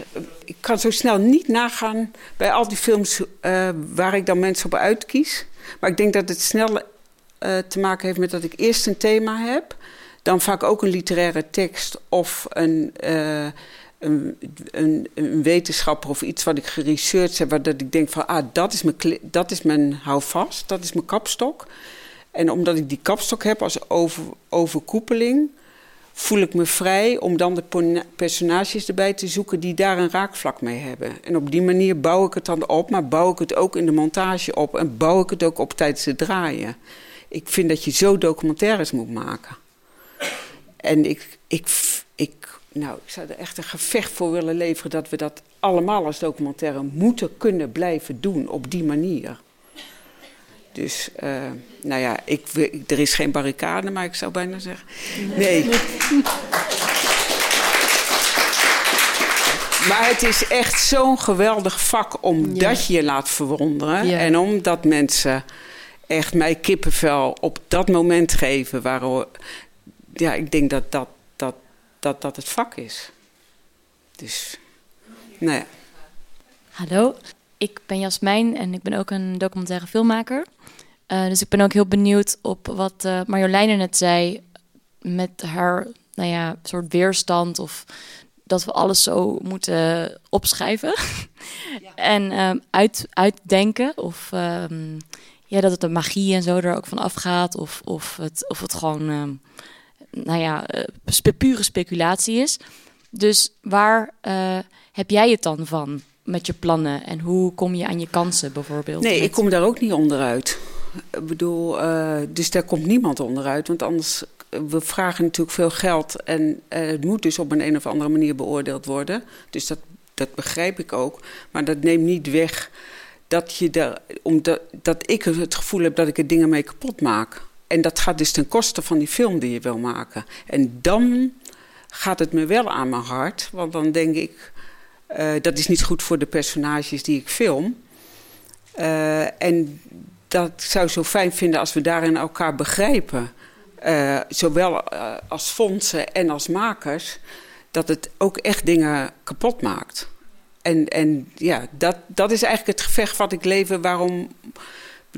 Ik kan zo snel niet nagaan bij al die films uh, waar ik dan mensen op uitkies. Maar ik denk dat het snel uh, te maken heeft met dat ik eerst een thema heb. Dan vaak ook een literaire tekst of een, een, een, wetenschapper of iets wat ik geresearched heb, waar dat ik denk van, ah, dat is, mijn, dat is mijn houvast, dat is mijn kapstok. En omdat ik die kapstok heb als over, overkoepeling, voel ik me vrij om dan de personages erbij te zoeken die daar een raakvlak mee hebben. En op die manier bouw ik het dan op, maar bouw ik het ook in de montage op en bouw ik het ook op tijdens het draaien. Ik vind dat je zo documentaires moet maken. En ik, ik, ik nou, ik zou er echt een gevecht voor willen leveren dat we dat allemaal als documentaire moeten kunnen blijven doen op die manier. Dus, uh, nou ja, ik, er is geen barricade, maar ik zou bijna zeggen. Nee. maar het is echt zo'n geweldig vak omdat je je laat verwonderen. Ja. En omdat mensen echt mij kippenvel op dat moment geven. Waar, ja, ik denk dat dat dat dat het vak is. Dus, nou ja. Hallo, ik ben Jasmijn en ik ben ook een documentaire filmmaker. Uh, dus ik ben ook heel benieuwd op wat uh, Marjoleine net zei met haar, nou ja, soort weerstand of dat we alles zo moeten opschrijven ja. en um, uit, uitdenken of um, ja, dat het de magie en zo er ook van afgaat of, of, het, of het gewoon um, nou ja, uh, pure speculatie is. Dus waar uh, heb jij het dan van met je plannen en hoe kom je aan je kansen bijvoorbeeld? Nee, ik kom daar ook niet onderuit. Ik bedoel, uh, dus daar komt niemand onderuit, want anders we vragen natuurlijk veel geld en het moet dus op een, een of andere manier beoordeeld worden. Dus dat dat begrijp ik ook. Maar dat neemt niet weg dat, je er, omdat, dat ik het gevoel heb dat ik er dingen mee kapot maak. En dat gaat dus ten koste van die film die je wil maken. En dan gaat het me wel aan mijn hart. Want dan denk ik, uh, dat is niet goed voor de personages die ik film. Uh, en dat zou zo fijn vinden als we daarin elkaar begrijpen. Uh, zowel als fondsen en als makers. Dat het ook echt dingen kapot maakt. En, en ja, dat, dat is eigenlijk het gevecht wat ik leven. Waarom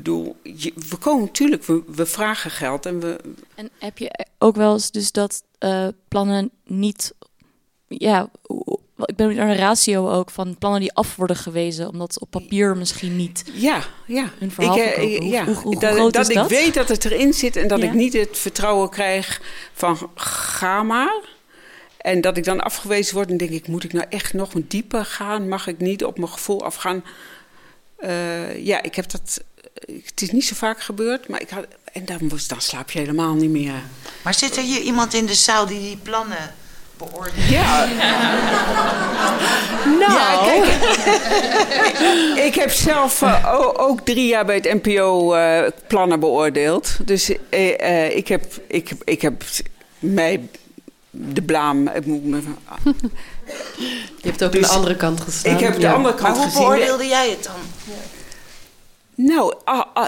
bedoel, je, we komen natuurlijk, we, we, vragen geld en we. En heb je ook wel eens dus dat uh, plannen niet, ja, ik ben een ratio ook van plannen die af worden gewezen, omdat op papier misschien niet. Ja, ja. Hun verhaal ik, uh, ja. Hoe, dat, groot dat is dat? ik weet dat het erin zit en dat Ja. ik niet het vertrouwen krijg van ga maar. En dat ik dan afgewezen word en denk ik, moet ik nou echt nog dieper gaan? Mag ik niet op mijn gevoel afgaan? Uh, ja, ik heb dat. Het is niet zo vaak gebeurd, maar ik had. En dan, was, dan slaap je helemaal niet meer. Maar zit er hier iemand in de zaal die die plannen beoordeelt? Ja. Nou, ja, kijk, ik, heb zelf uh, ook drie jaar bij het NPO uh, plannen beoordeeld. Dus uh, ik, heb, ik, ik heb mij de blaam. Ik moet me, Je hebt ook dus, aan de andere kant gestaan. Ik heb de ja. andere kant Maar hoe gezien. beoordeelde jij het dan? Nou,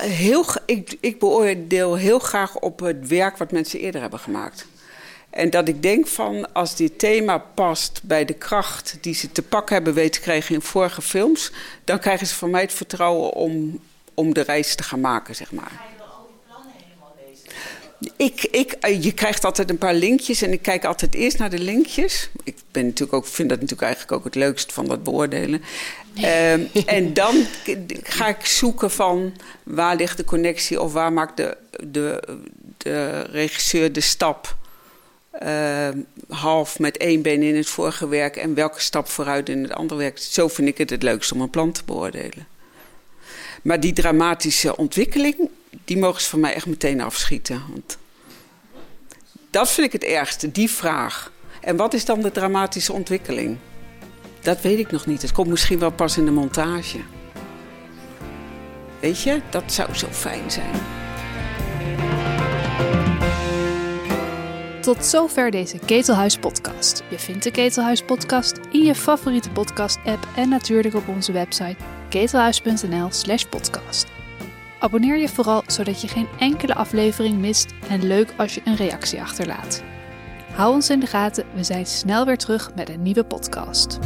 heel, ik, ik beoordeel heel graag op het werk wat mensen eerder hebben gemaakt. En dat ik denk van, als dit thema past bij de kracht die ze te pakken hebben weten krijgen in vorige films, dan krijgen ze van mij het vertrouwen om, om de reis te gaan maken, zeg maar. Ik, ik, je krijgt altijd een paar linkjes en ik kijk altijd eerst naar de linkjes. Ik ben natuurlijk ook, vind dat natuurlijk eigenlijk ook het leukst van dat beoordelen. um, en dan ga ik zoeken van waar ligt de connectie of waar maakt de, de, de regisseur de stap uh, half met één been in het vorige werk en welke stap vooruit in het andere werk. Zo vind ik het het leukst om een plan te beoordelen. Maar die dramatische ontwikkeling, die mogen ze van mij echt meteen afschieten. Want dat vind ik het ergste, die vraag. En wat is dan de dramatische ontwikkeling? Dat weet ik nog niet. Het komt misschien wel pas in de montage. Weet je, dat zou zo fijn zijn. Tot zover deze Ketelhuis podcast. Je vindt de Ketelhuis podcast in je favoriete podcast app en natuurlijk op onze website ketelhuis.nl slash podcast. Abonneer je vooral zodat je geen enkele aflevering mist en leuk als je een reactie achterlaat. Hou ons in de gaten, we zijn snel weer terug met een nieuwe podcast.